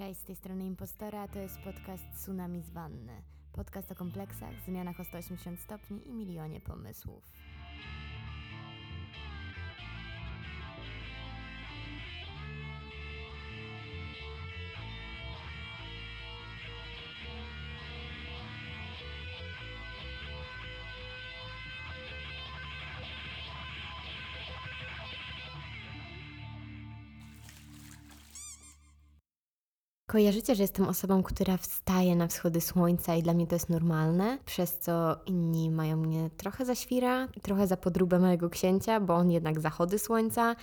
Cześć, z tej strony Impostora, to jest podcast Tsunami z Wanny. Podcast o kompleksach, zmianach o 180 stopni i milionie pomysłów. Kojarzycie, że jestem osobą, która wstaje na wschody słońca i dla mnie to jest normalne, przez co inni mają mnie trochę za świra, trochę za podróbę mojego księcia, bo on jednak zachody słońca.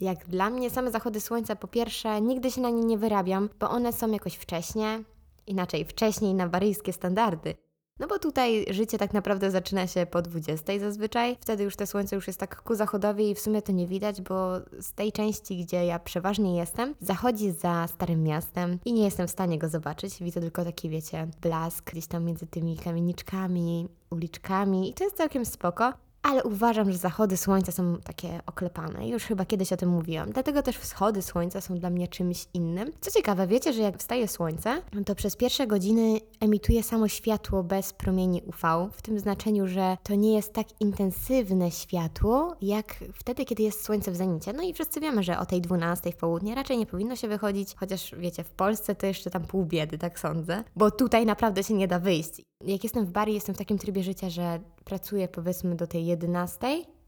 Jak dla mnie same zachody słońca, po pierwsze, nigdy się na nie nie wyrabiam, bo one są jakoś wcześnie, inaczej wcześniej na waryjskie standardy. No bo tutaj życie tak naprawdę zaczyna się po 20 zazwyczaj. Wtedy już to słońce już jest tak ku zachodowi i w sumie to nie widać, bo z tej części, gdzie ja przeważnie jestem, zachodzi za Starym Miastem i nie jestem w stanie go zobaczyć. Widzę tylko taki, wiecie, blask gdzieś tam między tymi kamieniczkami, uliczkami i to jest całkiem spoko. Ale uważam, że zachody słońca są takie oklepane. Już chyba kiedyś o tym mówiłam. Dlatego też wschody słońca są dla mnie czymś innym. Co ciekawe, wiecie, że jak wstaje słońce, to przez pierwsze godziny emituje samo światło bez promieni UV, w tym znaczeniu, że to nie jest tak intensywne światło, jak wtedy, kiedy jest słońce w zenicie. No i wszyscy wiemy, że o tej 12 w południe raczej nie powinno się wychodzić, chociaż wiecie, w Polsce to jeszcze tam pół biedy, tak sądzę, bo tutaj naprawdę się nie da wyjść. Jak jestem w Bari, jestem w takim trybie życia, że pracuję powiedzmy do tej 11,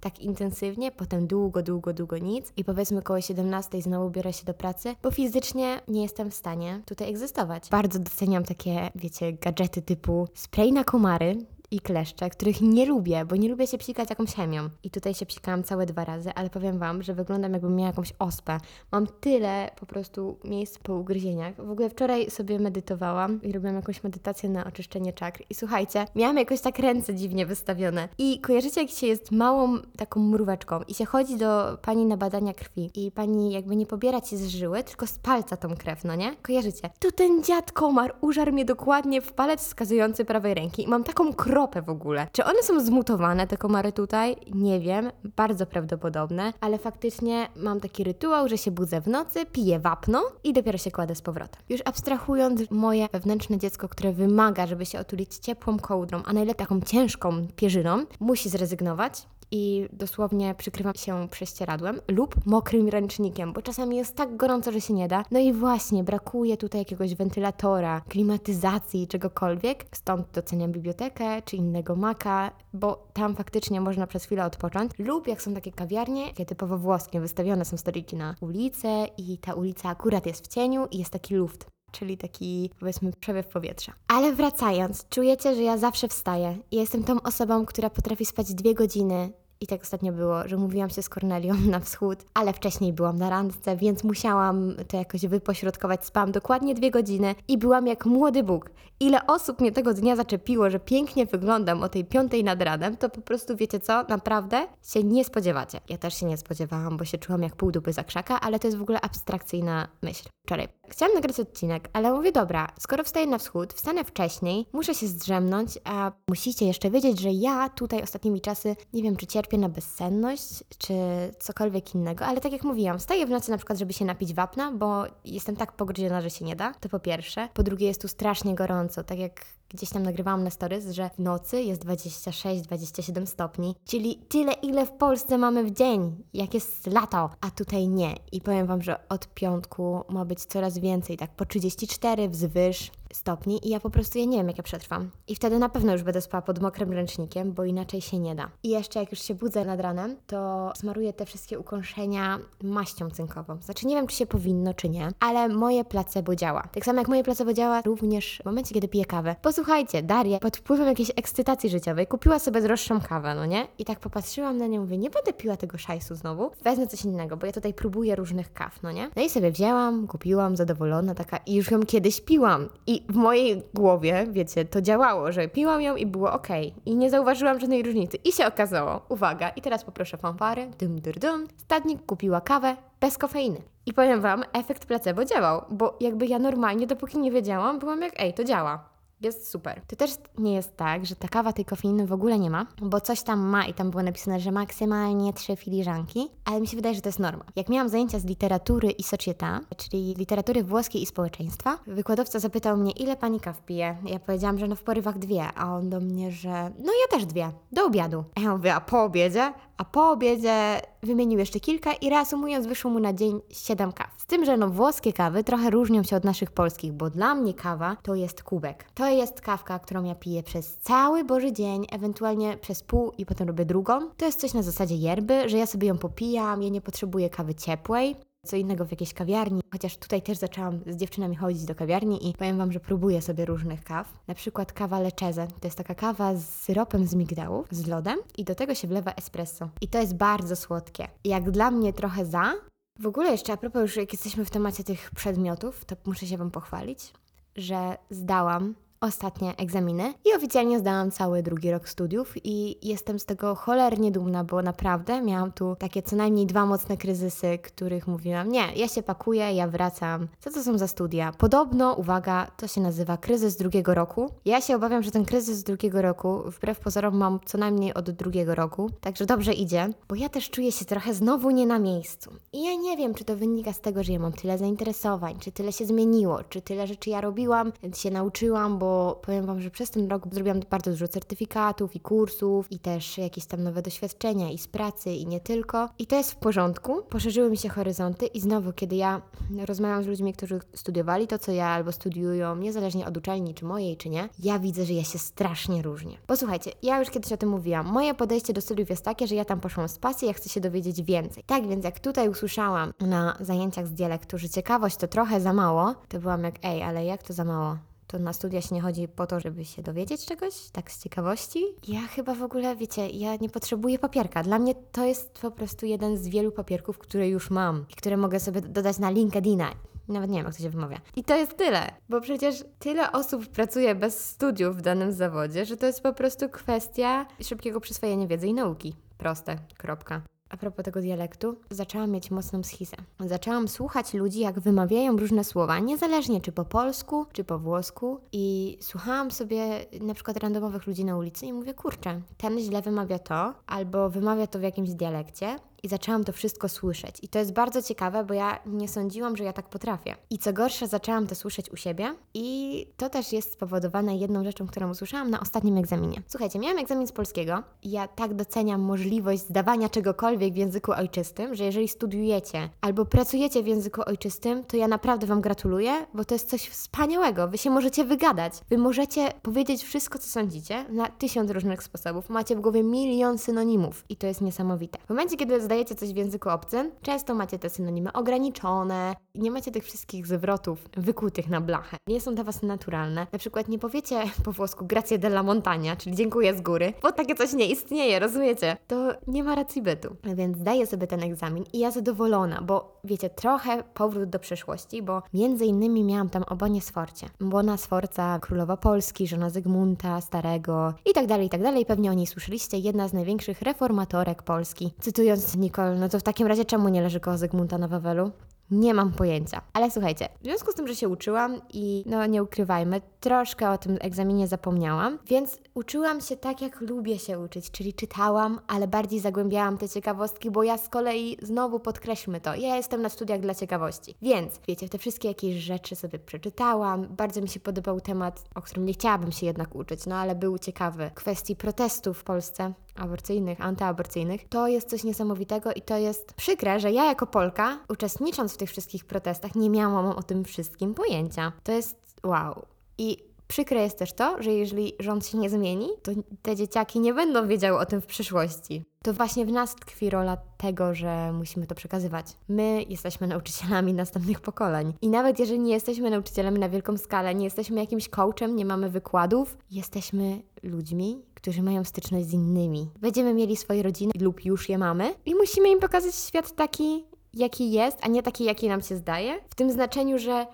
tak intensywnie, potem długo, długo, długo nic i powiedzmy koło 17 znowu biorę się do pracy, bo fizycznie nie jestem w stanie tutaj egzystować. Bardzo doceniam takie, wiecie, gadżety typu spray na komary, i kleszcze, których nie lubię, bo nie lubię się psikać jakąś chemią. I tutaj się psikałam całe dwa razy, ale powiem Wam, że wyglądam jakbym miała jakąś ospę. Mam tyle po prostu miejsc po ugryzieniach. W ogóle wczoraj sobie medytowałam i robiłam jakąś medytację na oczyszczenie czakr. I słuchajcie, miałam jakoś tak ręce dziwnie wystawione. I kojarzycie, jak się jest małą taką mróweczką i się chodzi do pani na badania krwi i pani jakby nie pobiera ci z żyły, tylko z palca tą krew, no nie? Kojarzycie? To ten dziad komar użarł mnie dokładnie w palec wskazujący prawej ręki i mam taką kropę w ogóle. Czy one są zmutowane, te komary tutaj? Nie wiem, bardzo prawdopodobne, ale faktycznie mam taki rytuał, że się budzę w nocy, piję wapno i dopiero się kładę z powrotem. Już abstrahując moje wewnętrzne dziecko, które wymaga, żeby się otulić ciepłą kołdrą, a najlepiej taką ciężką pierzyną, musi zrezygnować i dosłownie przykrywam się prześcieradłem lub mokrym ręcznikiem, bo czasami jest tak gorąco, że się nie da. No i właśnie, brakuje tutaj jakiegoś wentylatora, klimatyzacji, czegokolwiek. Stąd doceniam bibliotekę czy innego maka, bo tam faktycznie można przez chwilę odpocząć. Lub jak są takie kawiarnie, takie typowo włoskie, wystawione są stoliki na ulicę i ta ulica akurat jest w cieniu i jest taki luft czyli taki powiedzmy przewiew powietrza. Ale wracając, czujecie, że ja zawsze wstaję i jestem tą osobą, która potrafi spać dwie godziny i tak ostatnio było, że mówiłam się z Kornelią na wschód, ale wcześniej byłam na randce, więc musiałam to jakoś wypośrodkować. Spałam dokładnie dwie godziny i byłam jak młody Bóg. Ile osób mnie tego dnia zaczepiło, że pięknie wyglądam o tej piątej nad ranem, to po prostu wiecie co, naprawdę się nie spodziewacie. Ja też się nie spodziewałam, bo się czułam jak pół dupy za krzaka, ale to jest w ogóle abstrakcyjna myśl. Wczoraj chciałam nagrać odcinek, ale mówię, dobra, skoro wstaję na wschód, wstanę wcześniej, muszę się zdrzemnąć, a musicie jeszcze wiedzieć, że ja tutaj ostatnimi czasy, nie wiem czy cierpię na bezsenność, czy cokolwiek innego, ale tak jak mówiłam, wstaję w nocy na przykład, żeby się napić wapna, bo jestem tak pogryziona, że się nie da, to po pierwsze. Po drugie jest tu strasznie gorąco, tak jak gdzieś tam nagrywałam na stories, że w nocy jest 26-27 stopni, czyli tyle, ile w Polsce mamy w dzień, jak jest lato, a tutaj nie. I powiem Wam, że od piątku ma być coraz więcej, tak po 34 wzwyż stopni i ja po prostu, ja nie wiem, jak ja przetrwam. I wtedy na pewno już będę spała pod mokrym ręcznikiem, bo inaczej się nie da. I jeszcze jak już się budzę nad ranem, to smaruję te wszystkie ukąszenia maścią cynkową. Znaczy nie wiem, czy się powinno, czy nie, ale moje placebo działa. Tak samo jak moje placebo działa również w momencie, kiedy piję kawę. Posłuchajcie, Daria pod wpływem jakiejś ekscytacji życiowej kupiła sobie droższą kawę, no nie? I tak popatrzyłam na nią mówię, nie będę piła tego szajsu znowu, wezmę coś innego, bo ja tutaj próbuję różnych kaw, no nie? No i sobie wzięłam, kupiłam, zadowolona taka i już ją kiedyś piłam. I w mojej głowie, wiecie, to działało, że piłam ją i było ok. I nie zauważyłam żadnej różnicy. I się okazało, uwaga, i teraz poproszę fanfary, dum, dum, dum. Stadnik kupiła kawę bez kofeiny. I powiem Wam, efekt placebo działał, bo jakby ja normalnie, dopóki nie wiedziałam, byłam jak, ej, to działa. Jest super. To też nie jest tak, że ta kawa tej kofeiny w ogóle nie ma, bo coś tam ma i tam było napisane, że maksymalnie trzy filiżanki, ale mi się wydaje, że to jest norma. Jak miałam zajęcia z literatury i società, czyli literatury włoskiej i społeczeństwa, wykładowca zapytał mnie, ile pani kaw pije? Ja powiedziałam, że no w porywach dwie, a on do mnie, że no ja też dwie, do obiadu. A ja mówię, a po obiedzie? A po obiedzie wymienił jeszcze kilka i reasumując wyszło mu na dzień 7 kaw. Z tym, że no włoskie kawy trochę różnią się od naszych polskich, bo dla mnie kawa to jest kubek. To jest kawka, którą ja piję przez cały Boży dzień, ewentualnie przez pół i potem robię drugą. To jest coś na zasadzie yerby, że ja sobie ją popijam, ja nie potrzebuję kawy ciepłej co innego w jakiejś kawiarni, chociaż tutaj też zaczęłam z dziewczynami chodzić do kawiarni i powiem Wam, że próbuję sobie różnych kaw. Na przykład kawa Leceze. To jest taka kawa z syropem z migdałów, z lodem i do tego się wlewa espresso. I to jest bardzo słodkie. Jak dla mnie trochę za. W ogóle jeszcze a propos już jak jesteśmy w temacie tych przedmiotów, to muszę się Wam pochwalić, że zdałam ostatnie egzaminy i oficjalnie zdałam cały drugi rok studiów i jestem z tego cholernie dumna, bo naprawdę miałam tu takie co najmniej dwa mocne kryzysy, których mówiłam, nie, ja się pakuję, ja wracam. Co to są za studia? Podobno, uwaga, to się nazywa kryzys drugiego roku. Ja się obawiam, że ten kryzys drugiego roku, wbrew pozorom mam co najmniej od drugiego roku, także dobrze idzie, bo ja też czuję się trochę znowu nie na miejscu. I ja nie wiem, czy to wynika z tego, że ja mam tyle zainteresowań, czy tyle się zmieniło, czy tyle rzeczy ja robiłam, się nauczyłam, bo powiem Wam, że przez ten rok zrobiłam bardzo dużo certyfikatów i kursów i też jakieś tam nowe doświadczenia i z pracy i nie tylko. I to jest w porządku. Poszerzyły mi się horyzonty i znowu, kiedy ja rozmawiam z ludźmi, którzy studiowali to, co ja albo studiują, niezależnie od uczelni, czy mojej, czy nie, ja widzę, że ja się strasznie różnię. Posłuchajcie, ja już kiedyś o tym mówiłam. Moje podejście do studiów jest takie, że ja tam poszłam z pasji, ja chcę się dowiedzieć więcej. Tak więc jak tutaj usłyszałam na zajęciach z dialektu, że ciekawość to trochę za mało, to byłam jak, ej, ale jak to za mało? To na studia się nie chodzi po to, żeby się dowiedzieć czegoś, tak z ciekawości. Ja chyba w ogóle, wiecie, ja nie potrzebuję papierka. Dla mnie to jest po prostu jeden z wielu papierków, które już mam i które mogę sobie dodać na LinkedIna. Nawet nie wiem, jak to się wymawia. I to jest tyle, bo przecież tyle osób pracuje bez studiów w danym zawodzie, że to jest po prostu kwestia szybkiego przyswojenia wiedzy i nauki. Proste, kropka a propos tego dialektu, zaczęłam mieć mocną schizę. Zaczęłam słuchać ludzi, jak wymawiają różne słowa, niezależnie czy po polsku, czy po włosku. I słuchałam sobie na przykład randomowych ludzi na ulicy i mówię, kurczę, ten źle wymawia to, albo wymawia to w jakimś dialekcie, i zaczęłam to wszystko słyszeć. I to jest bardzo ciekawe, bo ja nie sądziłam, że ja tak potrafię. I co gorsza, zaczęłam to słyszeć u siebie i to też jest spowodowane jedną rzeczą, którą usłyszałam na ostatnim egzaminie. Słuchajcie, miałam egzamin z polskiego ja tak doceniam możliwość zdawania czegokolwiek w języku ojczystym, że jeżeli studiujecie albo pracujecie w języku ojczystym, to ja naprawdę Wam gratuluję, bo to jest coś wspaniałego. Wy się możecie wygadać. Wy możecie powiedzieć wszystko, co sądzicie na tysiąc różnych sposobów. Macie w głowie milion synonimów i to jest niesamowite. W momencie, kiedy zdajecie coś w języku obcym, często macie te synonimy ograniczone nie macie tych wszystkich zwrotów wykutych na blachę. Nie są dla Was naturalne. Na przykład nie powiecie po włosku grazie della montagna, czyli dziękuję z góry, bo takie coś nie istnieje, rozumiecie? To nie ma racji bytu. Więc zdaję sobie ten egzamin i ja zadowolona, bo wiecie, trochę powrót do przeszłości, bo między innymi miałam tam Obonię Sforcie. Błona Sforca, królowa Polski, żona Zygmunta Starego i tak dalej, i tak dalej. Pewnie o niej słyszeliście, jedna z największych reformatorek Polski. Cytując Nicole, no to w takim razie czemu nie leży koło Zygmunta na Wawelu? Nie mam pojęcia. Ale słuchajcie, w związku z tym, że się uczyłam i no nie ukrywajmy, troszkę o tym egzaminie zapomniałam, więc uczyłam się tak, jak lubię się uczyć, czyli czytałam, ale bardziej zagłębiałam te ciekawostki, bo ja z kolei znowu podkreślmy to, ja jestem na studiach dla ciekawości. Więc wiecie, te wszystkie jakieś rzeczy sobie przeczytałam. Bardzo mi się podobał temat, o którym nie chciałabym się jednak uczyć, no ale był ciekawy. Kwestii protestów w Polsce aborcyjnych, antyaborcyjnych, to jest coś niesamowitego i to jest przykre, że ja jako Polka, uczestnicząc w tych wszystkich protestach, nie miałam o tym wszystkim pojęcia. To jest wow. I przykre jest też to, że jeżeli rząd się nie zmieni, to te dzieciaki nie będą wiedziały o tym w przyszłości. To właśnie w nas tkwi rola tego, że musimy to przekazywać. My jesteśmy nauczycielami następnych pokoleń. I nawet jeżeli nie jesteśmy nauczycielami na wielką skalę, nie jesteśmy jakimś coachem, nie mamy wykładów, jesteśmy ludźmi, którzy mają styczność z innymi. Będziemy mieli swoje rodziny lub już je mamy i musimy im pokazać świat taki, jaki jest, a nie taki, jaki nam się zdaje. W tym znaczeniu, że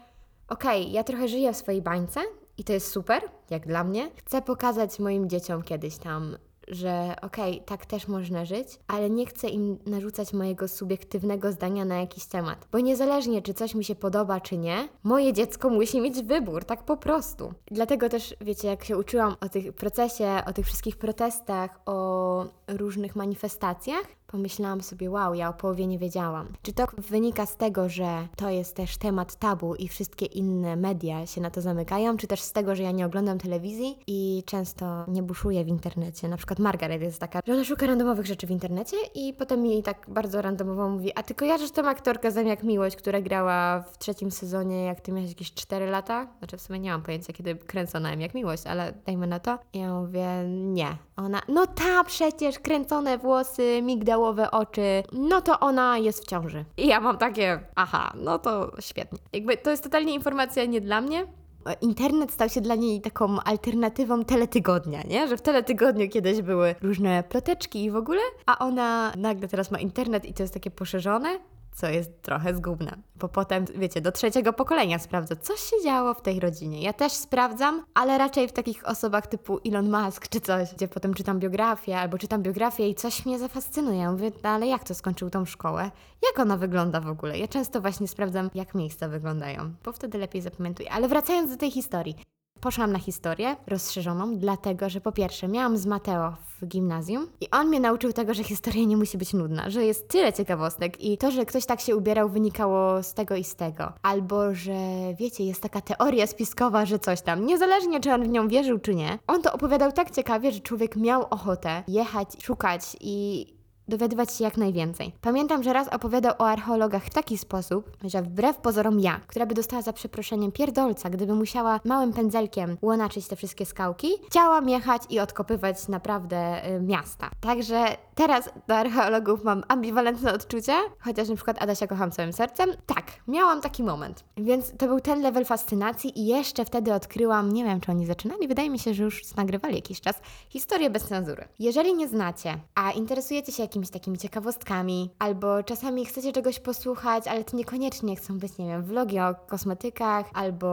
okej, okay, ja trochę żyję w swojej bańce i to jest super, jak dla mnie. Chcę pokazać moim dzieciom kiedyś tam że okej, tak też można żyć, ale nie chcę im narzucać mojego subiektywnego zdania na jakiś temat. Bo niezależnie, czy coś mi się podoba, czy nie, moje dziecko musi mieć wybór, tak po prostu. Dlatego też, wiecie, jak się uczyłam o tych procesie, o tych wszystkich protestach, o różnych manifestacjach, pomyślałam sobie, wow, ja o połowie nie wiedziałam. Czy to wynika z tego, że to jest też temat tabu i wszystkie inne media się na to zamykają, czy też z tego, że ja nie oglądam telewizji i często nie buszuję w internecie. Na przykład Margaret jest taka, że ona szuka randomowych rzeczy w internecie i potem mi tak bardzo randomowo mówi, a ty kojarzysz tę aktorkę Zamiak Miłość, która grała w trzecim sezonie, jak ty miałeś jakieś 4 lata? Znaczy w sumie nie mam pojęcia, kiedy kręcona jak Miłość, ale dajmy na to. I ja mówię, nie. Ona, no ta przecież, kręcone włosy, migdałowe oczy, no to ona jest w ciąży. I ja mam takie, aha, no to świetnie. Jakby to jest totalnie informacja nie dla mnie, internet stał się dla niej taką alternatywą teletygodnia, nie? Że w teletygodniu kiedyś były różne ploteczki i w ogóle, a ona nagle teraz ma internet i to jest takie poszerzone, co jest trochę zgubne, bo potem, wiecie, do trzeciego pokolenia sprawdza, co się działo w tej rodzinie. Ja też sprawdzam, ale raczej w takich osobach typu Elon Musk czy coś, gdzie potem czytam biografię albo czytam biografię i coś mnie zafascynuje. Ja mówię, no ale jak to skończył tą szkołę? Jak ona wygląda w ogóle? Ja często właśnie sprawdzam, jak miejsca wyglądają, bo wtedy lepiej zapamiętuję. Ale wracając do tej historii. Poszłam na historię rozszerzoną, dlatego że po pierwsze miałam z Mateo w gimnazjum i on mnie nauczył tego, że historia nie musi być nudna, że jest tyle ciekawostek i to, że ktoś tak się ubierał wynikało z tego i z tego. Albo, że wiecie, jest taka teoria spiskowa, że coś tam, niezależnie czy on w nią wierzył czy nie, on to opowiadał tak ciekawie, że człowiek miał ochotę jechać, szukać i dowiadywać się jak najwięcej. Pamiętam, że raz opowiadał o archeologach w taki sposób, że wbrew pozorom ja, która by dostała za przeproszeniem pierdolca, gdyby musiała małym pędzelkiem łonaczyć te wszystkie skałki, chciałam jechać i odkopywać naprawdę y, miasta. Także teraz do archeologów mam ambiwalentne odczucia, chociaż na przykład Adasia kocham całym sercem. Tak, miałam taki moment. Więc to był ten level fascynacji i jeszcze wtedy odkryłam, nie wiem czy oni zaczynali, wydaje mi się, że już nagrywali jakiś czas, historię bez cenzury. Jeżeli nie znacie, a interesujecie się jakimś jakimiś takimi ciekawostkami, albo czasami chcecie czegoś posłuchać, ale to niekoniecznie chcą być, nie wiem, vlogi o kosmetykach, albo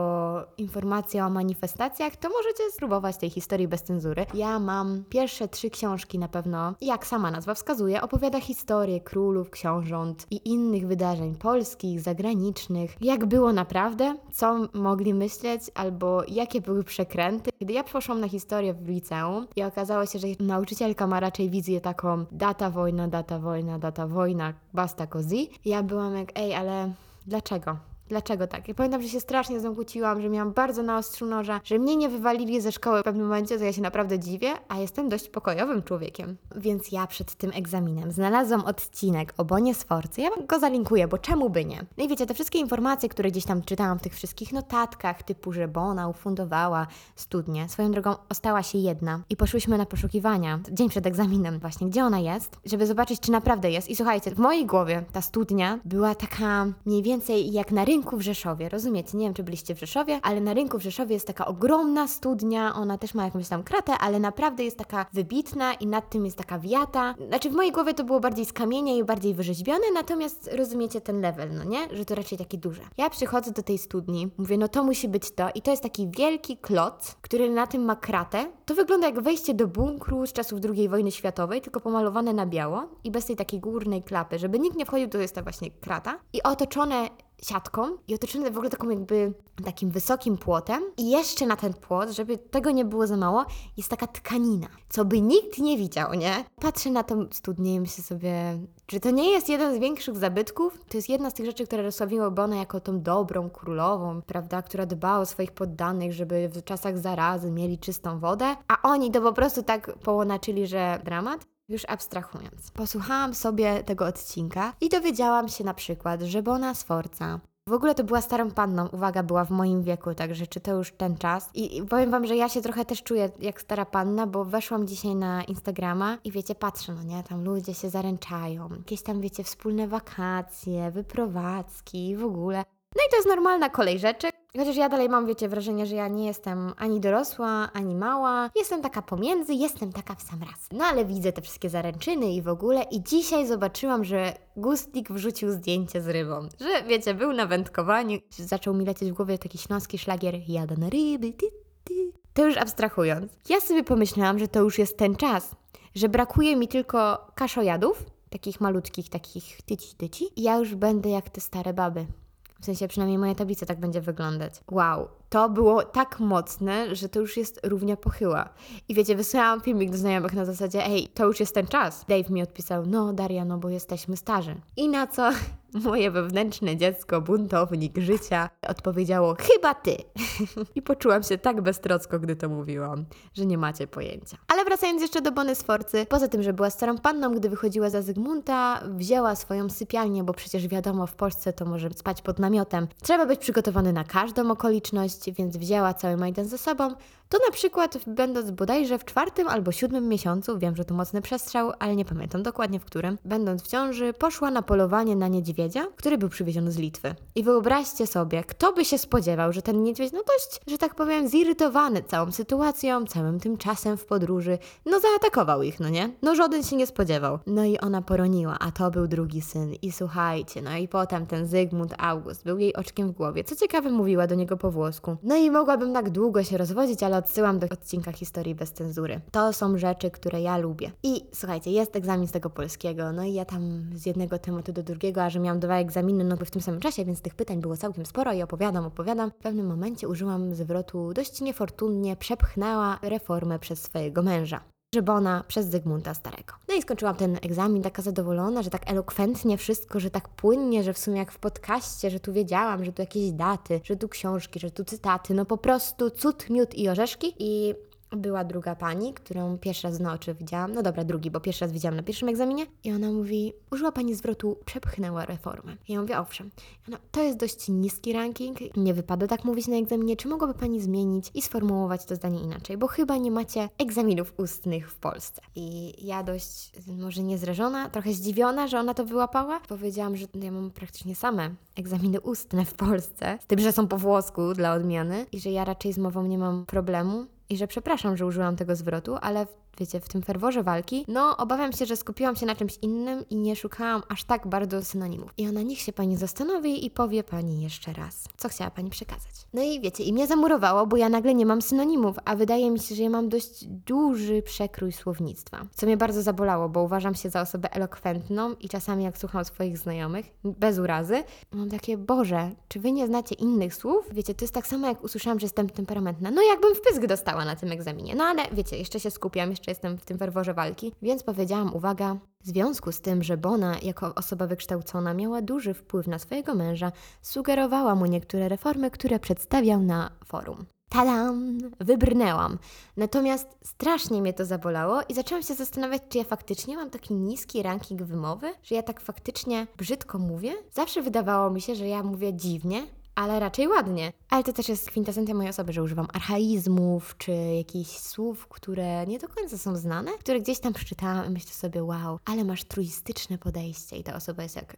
informacje o manifestacjach, to możecie spróbować tej historii bez cenzury. Ja mam pierwsze trzy książki na pewno, jak sama nazwa wskazuje, opowiada historię królów, książąt i innych wydarzeń polskich, zagranicznych, jak było naprawdę, co mogli myśleć, albo jakie były przekręty. Kiedy ja poszłam na historię w liceum i okazało się, że nauczycielka ma raczej wizję taką data wojny, wojna, data wojna, data wojna, basta così. Ja byłam jak, ej, ale dlaczego? Dlaczego tak? Ja pamiętam, że się strasznie z nią kłóciłam, że miałam bardzo na ostrzu noża, że mnie nie wywalili ze szkoły w pewnym momencie, to ja się naprawdę dziwię, a jestem dość pokojowym człowiekiem. Więc ja przed tym egzaminem znalazłam odcinek o Bonie Sforcy. Ja go zalinkuję, bo czemu by nie? No i wiecie, te wszystkie informacje, które gdzieś tam czytałam w tych wszystkich notatkach, typu, że Bona ufundowała studnię. Swoją drogą ostała się jedna i poszłyśmy na poszukiwania dzień przed egzaminem właśnie, gdzie ona jest, żeby zobaczyć, czy naprawdę jest. I słuchajcie, w mojej głowie ta studnia była taka mniej więcej jak na rynku rynku w Rzeszowie. Rozumiecie? Nie wiem, czy byliście w Rzeszowie, ale na rynku w Rzeszowie jest taka ogromna studnia. Ona też ma jakąś tam kratę, ale naprawdę jest taka wybitna i nad tym jest taka wiata. Znaczy, w mojej głowie to było bardziej z kamienia i bardziej wyrzeźbione, natomiast rozumiecie ten level, no nie? Że to raczej takie duże. Ja przychodzę do tej studni, mówię, no to musi być to. I to jest taki wielki kloc, który na tym ma kratę. To wygląda jak wejście do bunkru z czasów II wojny światowej, tylko pomalowane na biało i bez tej takiej górnej klapy. Żeby nikt nie wchodził, to jest ta właśnie krata. I otoczone siatką i otoczone w ogóle taką jakby takim wysokim płotem i jeszcze na ten płot, żeby tego nie było za mało, jest taka tkanina, co by nikt nie widział, nie? Patrzę na tą studnię i myślę sobie, czy to nie jest jeden z większych zabytków? To jest jedna z tych rzeczy, które rozsławiło Bonę jako tą dobrą królową, prawda, która dbała o swoich poddanych, żeby w czasach zarazy mieli czystą wodę, a oni to po prostu tak połonaczyli, że dramat. Już abstrahując, posłuchałam sobie tego odcinka i dowiedziałam się na przykład, że Bona Sforza w ogóle to była starą panną, uwaga, była w moim wieku, także czy to już ten czas. I, powiem wam, że ja się trochę też czuję jak stara panna, bo weszłam dzisiaj na Instagrama i wiecie, patrzę, no nie, tam ludzie się zaręczają, jakieś tam, wiecie, wspólne wakacje, wyprowadzki w ogóle. No i to jest normalna kolej rzeczy. Chociaż ja dalej mam, wiecie, wrażenie, że ja nie jestem ani dorosła, ani mała. Jestem taka pomiędzy, jestem taka w sam raz. No ale widzę te wszystkie zaręczyny i w ogóle. I dzisiaj zobaczyłam, że Gustlik wrzucił zdjęcie z rybą. Że, wiecie, był na wędkowaniu. Zaczął mi lecieć w głowie taki śląski szlagier Jada na ryby, ty, ty. To już abstrahując. Ja sobie pomyślałam, że to już jest ten czas, że brakuje mi tylko kaszojadów, takich malutkich, takich tyci tyci i ja już będę jak te stare baby. W sensie przynajmniej moja tablica tak będzie wyglądać. Wow, to było tak mocne, że to już jest równia pochyła. I wiecie, wysłałam filmik do znajomych na zasadzie, ej, to już jest ten czas. Dave mi odpisał, no Daria, no bo jesteśmy starzy. I na co moje wewnętrzne dziecko, buntownik życia, odpowiedziało, chyba ty. I poczułam się tak beztrocko, gdy to mówiłam, że nie macie pojęcia. Ale wracając jeszcze do Bony Sforcy, poza tym, że była starą panną, gdy wychodziła za Zygmunta, wzięła swoją sypialnię, bo przecież wiadomo, w Polsce to może spać pod namiotem. Trzeba być przygotowany na każdą okoliczność, więc wzięła cały majdan ze sobą. To na przykład, będąc bodajże w czwartym albo siódmym miesiącu, wiem, że to mocny przestrzał, ale nie pamiętam dokładnie w którym, będąc w ciąży, poszła na polowanie na niedźwiedzia, który był przywieziony z Litwy. I wyobraźcie sobie, kto by się spodziewał, że ten niedźwiedź, no dość, że tak powiem, zirytowany całą sytuacją, całym tym czasem w podróży, no zaatakował ich, no nie? No żaden się nie spodziewał. No i ona poroniła, a to był drugi syn. I słuchajcie, no i potem ten Zygmunt August był jej oczkiem w głowie. Co ciekawe, mówiła do niego po włosku. No i mogłabym tak długo się rozwodzić, ale odsyłam do odcinka historii bez cenzury. To są rzeczy, które ja lubię. I słuchajcie, jest egzamin z tego polskiego, no i ja tam z jednego tematu do drugiego, a że miałam dwa egzaminy no w tym samym czasie, więc tych pytań było całkiem sporo i opowiadam, opowiadam. W pewnym momencie użyłam zwrotu dość niefortunnie, przepchnęła reformę przez swojego męża. Żebona przez Zygmunta Starego. No i skończyłam ten egzamin taka zadowolona, że tak elokwentnie wszystko, że tak płynnie, że w sumie jak w podcaście, że tu wiedziałam, że tu jakieś daty, że tu książki, że tu cytaty, no po prostu cud, miód i orzeszki. I była druga pani, którą pierwszy raz na oczy widziałam. No dobra, drugi, bo pierwszy raz widziałam na pierwszym egzaminie. I ona mówi, użyła pani zwrotu przepchnęła reformę. I ja mówię, owszem. Ona, to jest dość niski ranking, nie wypada tak mówić na egzaminie. Czy mogłaby pani zmienić i sformułować to zdanie inaczej? Bo chyba nie macie egzaminów ustnych w Polsce. I ja dość, może niezrażona, trochę zdziwiona, że ona to wyłapała. Powiedziałam, że ja mam praktycznie same egzaminy ustne w Polsce, z tym, że są po włosku dla odmiany i że ja raczej z mową nie mam problemu i że przepraszam, że użyłam tego zwrotu, ale wiecie, w tym ferworze walki, no obawiam się, że skupiłam się na czymś innym i nie szukałam aż tak bardzo synonimów. I ona niech się pani zastanowi i powie pani jeszcze raz, co chciała pani przekazać. No i wiecie, i mnie zamurowało, bo ja nagle nie mam synonimów, a wydaje mi się, że ja mam dość duży przekrój słownictwa. Co mnie bardzo zabolało, bo uważam się za osobę elokwentną i czasami jak słucham swoich znajomych, bez urazy, mam takie, Boże, czy wy nie znacie innych słów? Wiecie, to jest tak samo jak usłyszałam, że jestem temperamentna. No jakbym w pysk dostała na tym egzaminie. No ale wiecie, jeszcze się skupiam, jeszcze jestem w tym ferworze walki, więc powiedziałam, uwaga, w związku z tym, że Bona jako osoba wykształcona miała duży wpływ na swojego męża, sugerowała mu niektóre reformy, które przedstawiał na forum. Tadam! Wybrnęłam. Natomiast strasznie mnie to zabolało i zaczęłam się zastanawiać, czy ja faktycznie mam taki niski ranking wymowy, że ja tak faktycznie brzydko mówię. Zawsze wydawało mi się, że ja mówię dziwnie, ale raczej ładnie. Ale to też jest kwintesencja mojej osoby, że używam archaizmów, czy jakichś słów, które nie do końca są znane, które gdzieś tam przeczytałam i myślę sobie, wow, ale masz truistyczne podejście. I ta osoba jest jak,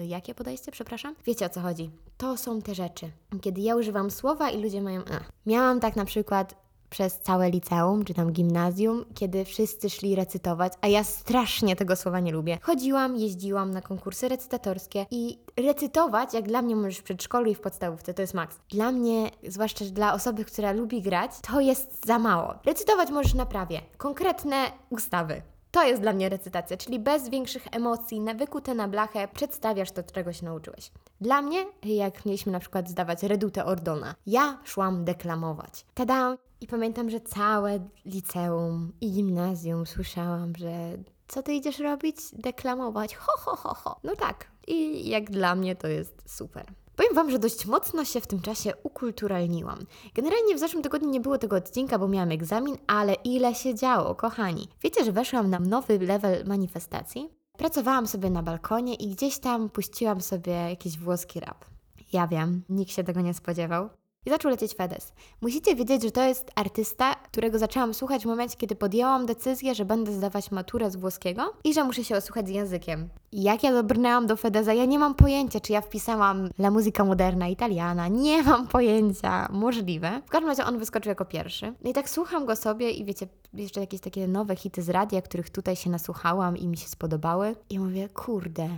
yy, jakie podejście, przepraszam? Wiecie o co chodzi. To są te rzeczy. Kiedy ja używam słowa i ludzie mają... A. Miałam tak na przykład przez całe liceum czy tam gimnazjum, kiedy wszyscy szli recytować, a ja strasznie tego słowa nie lubię. Chodziłam, jeździłam na konkursy recytatorskie i recytować, jak dla mnie możesz w przedszkolu i w podstawówce, to jest maks. Dla mnie, zwłaszcza dla osoby, która lubi grać, to jest za mało. Recytować możesz na prawie. Konkretne ustawy. To jest dla mnie recytacja, czyli bez większych emocji, na wykute na blachę, przedstawiasz to, czego się nauczyłeś. Dla mnie, jak mieliśmy na przykład zdawać redutę Ordona, ja szłam deklamować. Tada! I pamiętam, że całe liceum i gimnazjum słyszałam, że co ty idziesz robić? Deklamować. Ho, ho, ho, ho. No tak. I jak dla mnie to jest super. Powiem Wam, że dość mocno się w tym czasie ukulturalniłam. Generalnie w zeszłym tygodniu nie było tego odcinka, bo miałam egzamin, ale ile się działo, kochani. Wiecie, że weszłam na nowy level manifestacji? Pracowałam sobie na balkonie i gdzieś tam puściłam sobie jakiś włoski rap. Ja wiem, nikt się tego nie spodziewał i zaczął lecieć Fedes. Musicie wiedzieć, że to jest artysta, którego zaczęłam słuchać w momencie, kiedy podjęłam decyzję, że będę zdawać maturę z włoskiego i że muszę się osłuchać z językiem. Jak ja dobrnęłam do Fedeza, ja nie mam pojęcia, czy ja wpisałam La Musica Moderna Italiana. Nie mam pojęcia. Możliwe. W każdym razie on wyskoczył jako pierwszy. No i tak słucham go sobie i wiecie, jeszcze jakieś takie nowe hity z radia, których tutaj się nasłuchałam i mi się spodobały. I mówię, kurde,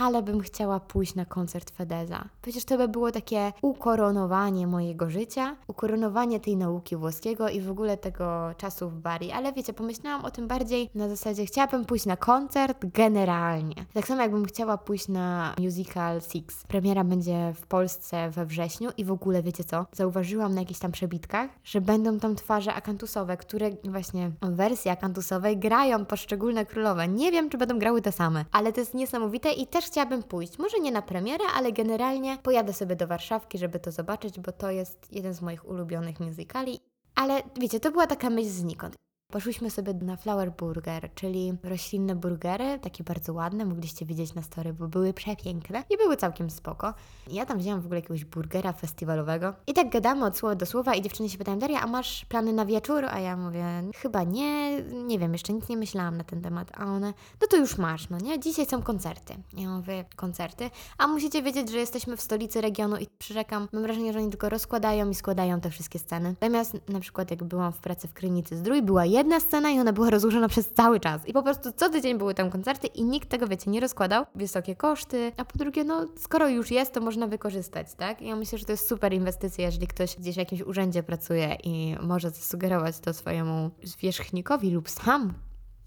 ale bym chciała pójść na koncert Fedeza. Przecież to by było takie ukoronowanie mojego życia, ukoronowanie tej nauki włoskiego i w ogóle tego czasu w Bari. Ale wiecie, pomyślałam o tym bardziej na zasadzie, chciałabym pójść na koncert generalnie. Tak samo jakbym chciała pójść na musical Six. Premiera będzie w Polsce we wrześniu i w ogóle wiecie co? Zauważyłam na jakichś tam przebitkach, że będą tam twarze akantusowe, które właśnie w wersji akantusowej grają poszczególne królowe. Nie wiem, czy będą grały te same, ale to jest niesamowite i też chciałabym pójść. Może nie na premierę, ale generalnie pojadę sobie do Warszawki, żeby to zobaczyć, bo to jest jeden z moich ulubionych musicali. Ale wiecie, to była taka myśl znikąd. Poszłyśmy sobie na Flower Burger, czyli roślinne burgery, takie bardzo ładne, mogliście widzieć na story, bo były przepiękne i były całkiem spoko. Ja tam wzięłam w ogóle jakiegoś burgera festiwalowego i tak gadamy od słowa do słowa i dziewczyny się pytają, Daria, a masz plany na wieczór? A ja mówię, chyba nie, nie wiem, jeszcze nic nie myślałam na ten temat. A one, no to już masz, no nie? Dzisiaj są koncerty. Ja mówię, koncerty? A musicie wiedzieć, że jesteśmy w stolicy regionu i przyrzekam, mam wrażenie, że oni tylko rozkładają i składają te wszystkie sceny. Zamiast na przykład jak byłam w pracy w Krynicy Zdrój, była jedna scena i ona była rozłożona przez cały czas. I po prostu co tydzień były tam koncerty i nikt tego, wiecie, nie rozkładał. Wysokie koszty, a po drugie, no skoro już jest, to można wykorzystać, tak? I ja myślę, że to jest super inwestycja, jeżeli ktoś gdzieś w jakimś urzędzie pracuje i może zasugerować to swojemu zwierzchnikowi lub sam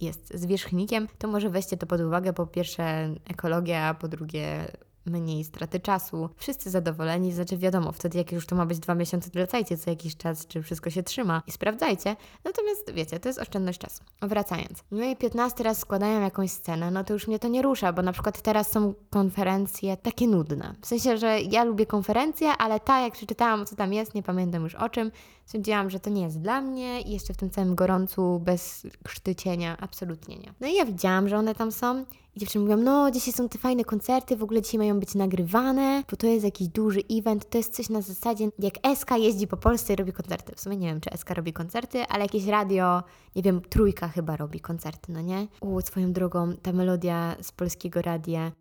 jest zwierzchnikiem, to może weźcie to pod uwagę. Po pierwsze ekologia, po drugie mniej straty czasu, wszyscy zadowoleni, znaczy wiadomo, wtedy jak już to ma być dwa miesiące, to lecajcie co jakiś czas, czy wszystko się trzyma i sprawdzajcie. Natomiast wiecie, to jest oszczędność czasu. Wracając. No i 15 raz składają jakąś scenę, no to już mnie to nie rusza, bo na przykład teraz są konferencje takie nudne. W sensie, że ja lubię konferencje, ale ta, jak przeczytałam, co tam jest, nie pamiętam już o czym, stwierdziłam, że to nie jest dla mnie i jeszcze w tym całym gorącu, bez sztycienia, absolutnie nie. No i ja widziałam, że one tam są dziewczyny mówią, no dzisiaj są te fajne koncerty, w ogóle dzisiaj mają być nagrywane, bo to jest jakiś duży event, to jest coś na zasadzie, jak SK jeździ po Polsce i robi koncerty. W sumie nie wiem, czy SK robi koncerty, ale jakieś radio, nie wiem, Trójka chyba robi koncerty, no nie? U, swoją drogą, ta melodia z polskiego radia,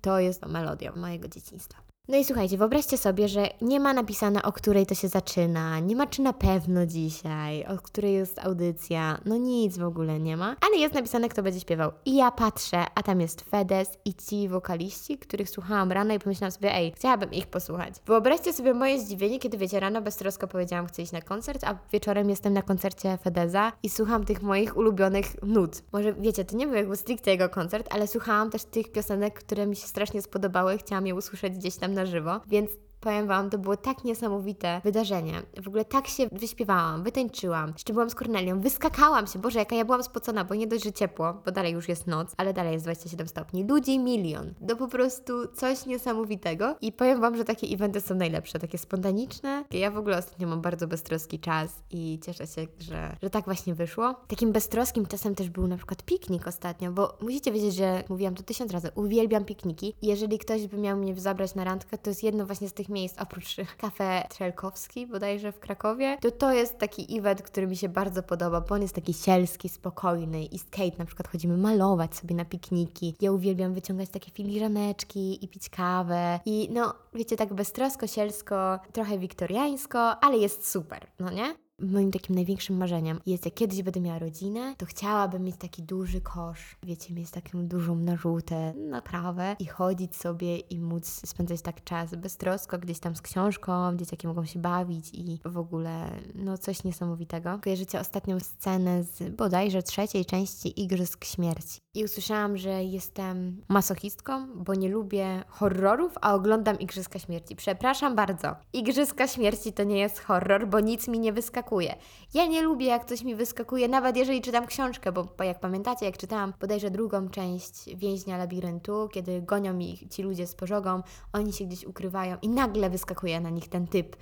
to jest melodia mojego dzieciństwa. No i słuchajcie, wyobraźcie sobie, że nie ma napisane, o której to się zaczyna, nie ma czy na pewno dzisiaj, o której jest audycja, no nic w ogóle nie ma, ale jest napisane, kto będzie śpiewał. I ja patrzę, a tam jest Fedes i ci wokaliści, których słuchałam rano i pomyślałam sobie, ej, chciałabym ich posłuchać. Wyobraźcie sobie moje zdziwienie, kiedy wiecie, rano beztrosko powiedziałam, chcę iść na koncert, a wieczorem jestem na koncercie Fedeza i słucham tych moich ulubionych nut. Może wiecie, to nie był jakby stricte jego koncert, ale słuchałam też tych piosenek, które mi się strasznie spodobały, chciałam je usłyszeć gdzieś tam na żywo, więc powiem Wam, to było tak niesamowite wydarzenie. W ogóle tak się wyśpiewałam, wytańczyłam, jeszcze byłam z Kornelią, wyskakałam się, Boże, jaka ja byłam spocona, bo nie dość, że ciepło, bo dalej już jest noc, ale dalej jest 27 stopni. Ludzi milion. To po prostu coś niesamowitego i powiem Wam, że takie eventy są najlepsze, takie spontaniczne. Ja w ogóle ostatnio mam bardzo beztroski czas i cieszę się, że, że tak właśnie wyszło. Takim beztroskim czasem też był na przykład piknik ostatnio, bo musicie wiedzieć, że mówiłam to tysiąc razy, uwielbiam pikniki. Jeżeli ktoś by miał mnie zabrać na randkę, to jest jedno właśnie z tych miejsc, oprócz kafe Trzelkowski bodajże w Krakowie, to to jest taki event, który mi się bardzo podoba, bo on jest taki sielski, spokojny i z na przykład chodzimy malować sobie na pikniki. Ja uwielbiam wyciągać takie filiżaneczki i pić kawę i no, wiecie, tak beztrosko, sielsko, trochę wiktoriańsko, ale jest super, no nie? Moim takim największym marzeniem jest, jak kiedyś będę miała rodzinę, to chciałabym mieć taki duży kosz, wiecie, mieć taką dużą narzutę, naprawę i chodzić sobie i móc spędzać tak czas beztrosko, gdzieś tam z książką, dzieciaki mogą się bawić i w ogóle, no coś niesamowitego. Kojarzycie ostatnią scenę z bodajże trzeciej części Igrzysk Śmierci. I usłyszałam, że jestem masochistką, bo nie lubię horrorów, a oglądam Igrzyska Śmierci. Przepraszam bardzo. Igrzyska Śmierci to nie jest horror, bo nic mi nie wyskakuje. Ja nie lubię, jak coś mi wyskakuje, nawet jeżeli czytam książkę, bo jak pamiętacie, jak czytałam bodajże drugą część Więźnia Labiryntu, kiedy gonią ich ci ludzie z pożogą, oni się gdzieś ukrywają i nagle wyskakuje na nich ten typ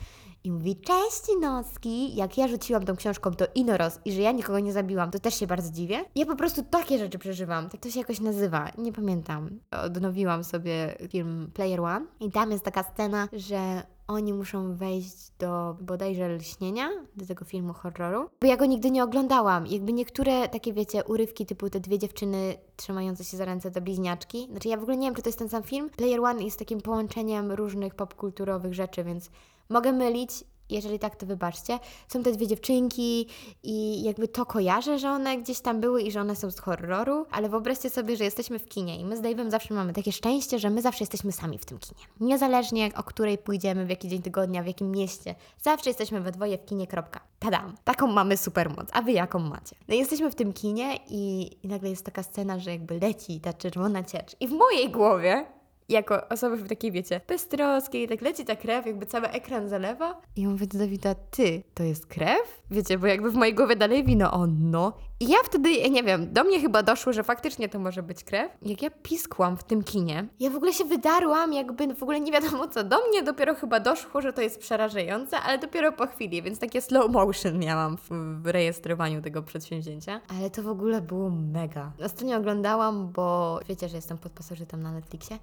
i mówi, cześć Nocki. Jak ja rzuciłam tą książką, to Inoros i że ja nikogo nie zabiłam, to też się bardzo dziwię. Ja po prostu takie rzeczy przeżywam. Tak to się jakoś nazywa, nie pamiętam. Odnowiłam sobie film Player One i tam jest taka scena, że oni muszą wejść do bodajże lśnienia, do tego filmu horroru, bo ja go nigdy nie oglądałam. Jakby niektóre takie, wiecie, urywki typu te dwie dziewczyny trzymające się za ręce to bliźniaczki. Znaczy ja w ogóle nie wiem, czy to jest ten sam film. Player One jest takim połączeniem różnych popkulturowych rzeczy, więc Mogę mylić, Jeżeli tak, to wybaczcie. Są te dwie dziewczynki i jakby to kojarzę, że one gdzieś tam były i że one są z horroru, ale wyobraźcie sobie, że jesteśmy w kinie i my z Dave'em zawsze mamy takie szczęście, że my zawsze jesteśmy sami w tym kinie. Niezależnie o której pójdziemy, w jaki dzień tygodnia, w jakim mieście, zawsze jesteśmy we dwoje w kinie, kropka. Tadam. Taką mamy supermoc. A wy jaką macie? No jesteśmy w tym kinie i, i nagle jest taka scena, że jakby leci ta czerwona ciecz. I w mojej głowie jako osoba w takiej, wiecie, beztroskiej, tak leci ta krew, jakby cały ekran zalewa. I ja mówię do Dawida, ty, to jest krew? Wiecie, bo jakby w mojej głowie dalej wino, on no. I ja wtedy, nie wiem, do mnie chyba doszło, że faktycznie to może być krew. Jak ja piskłam w tym kinie, ja w ogóle się wydarłam, jakby w ogóle nie wiadomo co. Do mnie dopiero chyba doszło, że to jest przerażające, ale dopiero po chwili, więc takie slow motion miałam w, w rejestrowaniu tego przedsięwzięcia. Ale to w ogóle było mega. Ostatnio oglądałam, bo wiecie, że jestem podpasożytem na Netflixie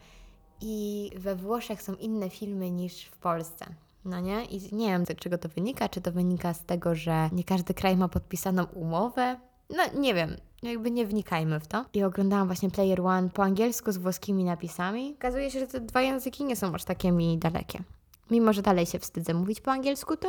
i we Włoszech są inne filmy niż w Polsce. No nie? I nie wiem, z czego to wynika. Czy to wynika z tego, że nie każdy kraj ma podpisaną umowę? No nie wiem, jakby nie wnikajmy w to. I oglądałam właśnie Player One po angielsku z włoskimi napisami. Okazuje się, że te dwa języki nie są aż takie mi dalekie. Mimo, że dalej się wstydzę mówić po angielsku, to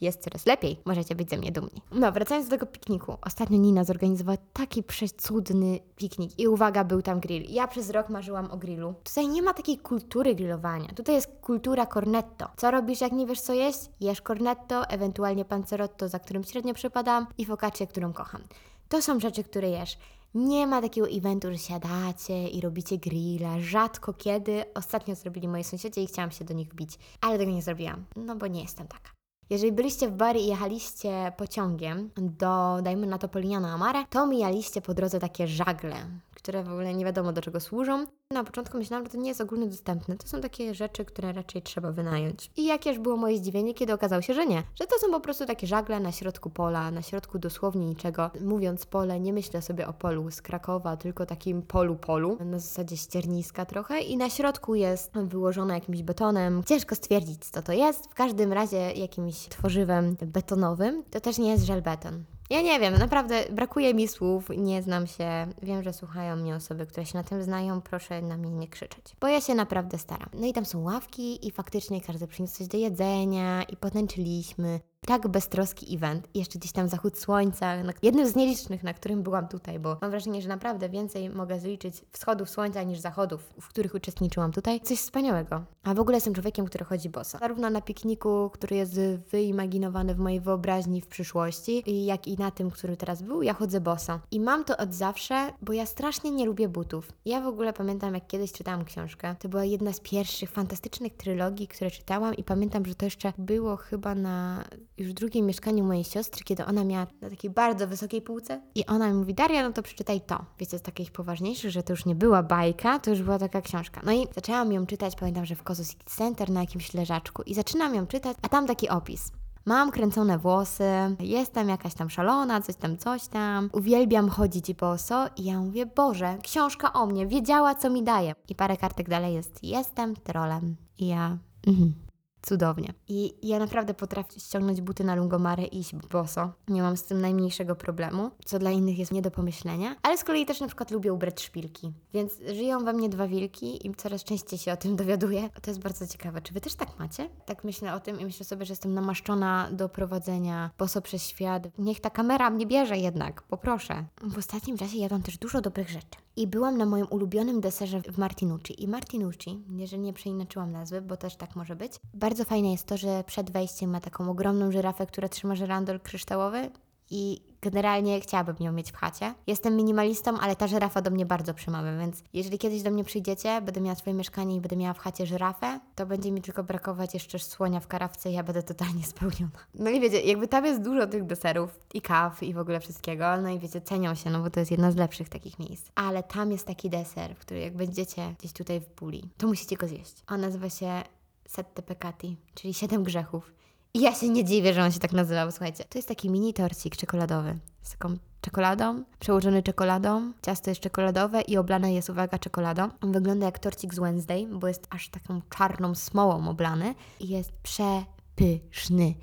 jest coraz lepiej. Możecie być ze mnie dumni. No, wracając do tego pikniku. Ostatnio Nina zorganizowała taki przecudny piknik i uwaga, był tam grill. Ja przez rok marzyłam o grillu. Tutaj nie ma takiej kultury grillowania. Tutaj jest kultura cornetto. Co robisz, jak nie wiesz, co jeść? Jesz cornetto, ewentualnie pancerotto, za którym średnio przepadam i focaccia, którą kocham. To są rzeczy, które jesz. Nie ma takiego eventu, że siadacie i robicie grilla. Rzadko kiedy. Ostatnio zrobili moi sąsiedzi i chciałam się do nich wbić, ale tego nie zrobiłam, no bo nie jestem taka. Jeżeli byliście w Bari i jechaliście pociągiem do, dajmy na to Polignano Amare, to mijaliście po drodze takie żagle, które w ogóle nie wiadomo do czego służą. Na początku myślałam, że to nie jest ogólnie dostępne. To są takie rzeczy, które raczej trzeba wynająć. I jakież było moje zdziwienie, kiedy okazało się, że nie. Że to są po prostu takie żagle na środku pola, na środku dosłownie niczego. Mówiąc pole, nie myślę sobie o polu z Krakowa, tylko takim polu-polu, na zasadzie ścierniska trochę. I na środku jest wyłożone jakimś betonem. Ciężko stwierdzić, co to jest. W każdym razie jakimś tworzywem betonowym. To też nie jest żelbeton. Ja nie wiem, naprawdę brakuje mi słów, nie znam się. Wiem, że słuchają mnie osoby, które się na tym znają. Proszę na mnie nie krzyczeć, bo ja się naprawdę staram. No i tam są ławki i faktycznie każdy przyniósł coś do jedzenia i potęczyliśmy tak beztroski event. Jeszcze gdzieś tam zachód słońca, jednym z nielicznych, na którym byłam tutaj, bo mam wrażenie, że naprawdę więcej mogę zliczyć wschodów słońca niż zachodów, w których uczestniczyłam tutaj. Coś wspaniałego. A w ogóle jestem człowiekiem, który chodzi boso. Zarówno na pikniku, który jest wyimaginowany w mojej wyobraźni w przyszłości, jak i na tym, który teraz był, ja chodzę boso. I mam to od zawsze, bo ja strasznie nie lubię butów. Ja w ogóle pamiętam, jak kiedyś czytałam książkę. To była jedna z pierwszych fantastycznych trylogii, które czytałam i pamiętam, że to jeszcze było chyba na już w drugim mieszkaniu mojej siostry, kiedy ona miała na takiej bardzo wysokiej półce i ona mi mówi, Daria, no to przeczytaj to. Wiecie, z takich poważniejszych, że to już nie była bajka, to już była taka książka. No i zaczęłam ją czytać, pamiętam, że w Kozo City Center na jakimś leżaczku i zaczynam ją czytać, a tam taki opis. Mam kręcone włosy, jestem jakaś tam szalona, coś tam, coś tam. Uwielbiam chodzić boso i ja mówię, Boże, książka o mnie, wiedziała co mi daje. I parę kartek dalej jest, jestem trolem. I ja, mhm cudownie. I ja naprawdę potrafię ściągnąć buty na lungomary i iść boso. Nie mam z tym najmniejszego problemu, co dla innych jest nie do pomyślenia. Ale z kolei też na przykład lubię ubrać szpilki. Więc żyją we mnie dwa wilki i coraz częściej się o tym dowiaduję. To jest bardzo ciekawe. Czy wy też tak macie? Tak myślę o tym i myślę sobie, że jestem namaszczona do prowadzenia boso przez świat. Niech ta kamera mnie bierze jednak, poproszę. W ostatnim czasie jadłam też dużo dobrych rzeczy. I byłam na moim ulubionym deserze w Martinucci. I Martinucci, jeżeli nie przeinaczyłam nazwy, bo też tak może być, bardzo fajne jest to, że przed wejściem ma taką ogromną żyrafę, która trzyma żyrandol kryształowy i generalnie chciałabym ją mieć w chacie. Jestem minimalistą, ale ta żyrafa do mnie bardzo przemawia, więc jeżeli kiedyś do mnie przyjdziecie, będę miała swoje mieszkanie i będę miała w chacie żyrafę, to będzie mi tylko brakować jeszcze słonia w karawce i ja będę totalnie spełniona. No i wiecie, jakby tam jest dużo tych deserów i kaw i w ogóle wszystkiego, no i wiecie, cenią się, no bo to jest jedno z lepszych takich miejsc. Ale tam jest taki deser, który jak będziecie gdzieś tutaj w puli, to musicie go zjeść. On nazywa się Sette Peccati, czyli siedem grzechów. Ja się nie dziwię, że on się tak nazywał, słuchajcie. To jest taki mini torcik czekoladowy z taką czekoladą, przełożony czekoladą, ciasto jest czekoladowe i oblane jest, uwaga, czekoladą. On wygląda jak torcik z Wednesday, bo jest aż taką czarną smołą oblany i jest przepyszny.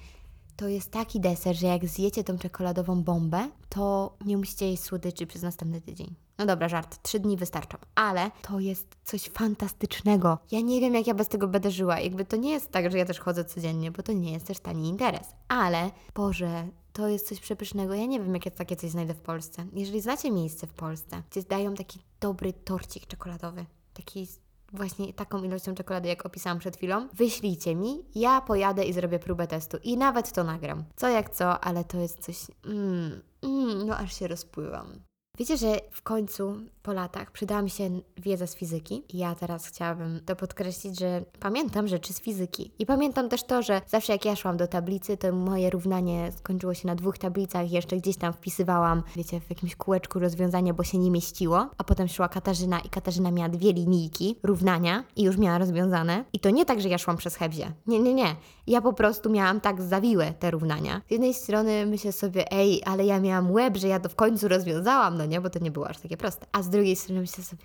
To jest taki deser, że jak zjecie tą czekoladową bombę, to nie musicie jeść słodyczy przez następny tydzień. No dobra, żart, trzy dni wystarczą, ale to jest coś fantastycznego. Ja nie wiem, jak ja bez tego będę żyła. Jakby to nie jest tak, że ja też chodzę codziennie, bo to nie jest też tani interes. Ale, Boże, to jest coś przepysznego. Ja nie wiem, jak ja takie coś znajdę w Polsce. Jeżeli znacie miejsce w Polsce, gdzie dają taki dobry torcik czekoladowy, taki właśnie taką ilością czekolady, jak opisałam przed chwilą, wyślijcie mi, ja pojadę i zrobię próbę testu i nawet to nagram. Co jak co, ale to jest coś, mm, mm, no aż się rozpływam. Wiecie, że w końcu po latach przydała mi się wiedza z fizyki. I ja teraz chciałabym to podkreślić, że pamiętam rzeczy z fizyki. I pamiętam też to, że zawsze jak ja szłam do tablicy, to moje równanie skończyło się na dwóch tablicach. Jeszcze gdzieś tam wpisywałam, wiecie, w jakimś kółeczku rozwiązanie, bo się nie mieściło. A potem szła Katarzyna i Katarzyna miała dwie linijki równania i już miała rozwiązane. I to nie tak, że ja szłam przez hebzie. Nie, nie, nie. Ja po prostu miałam tak zawiłe te równania. Z jednej strony myślę sobie, ej, ale ja miałam łeb, że ja to w końcu rozwiązałam, no nie, bo to nie było aż takie proste. A z drugiej strony myślę sobie,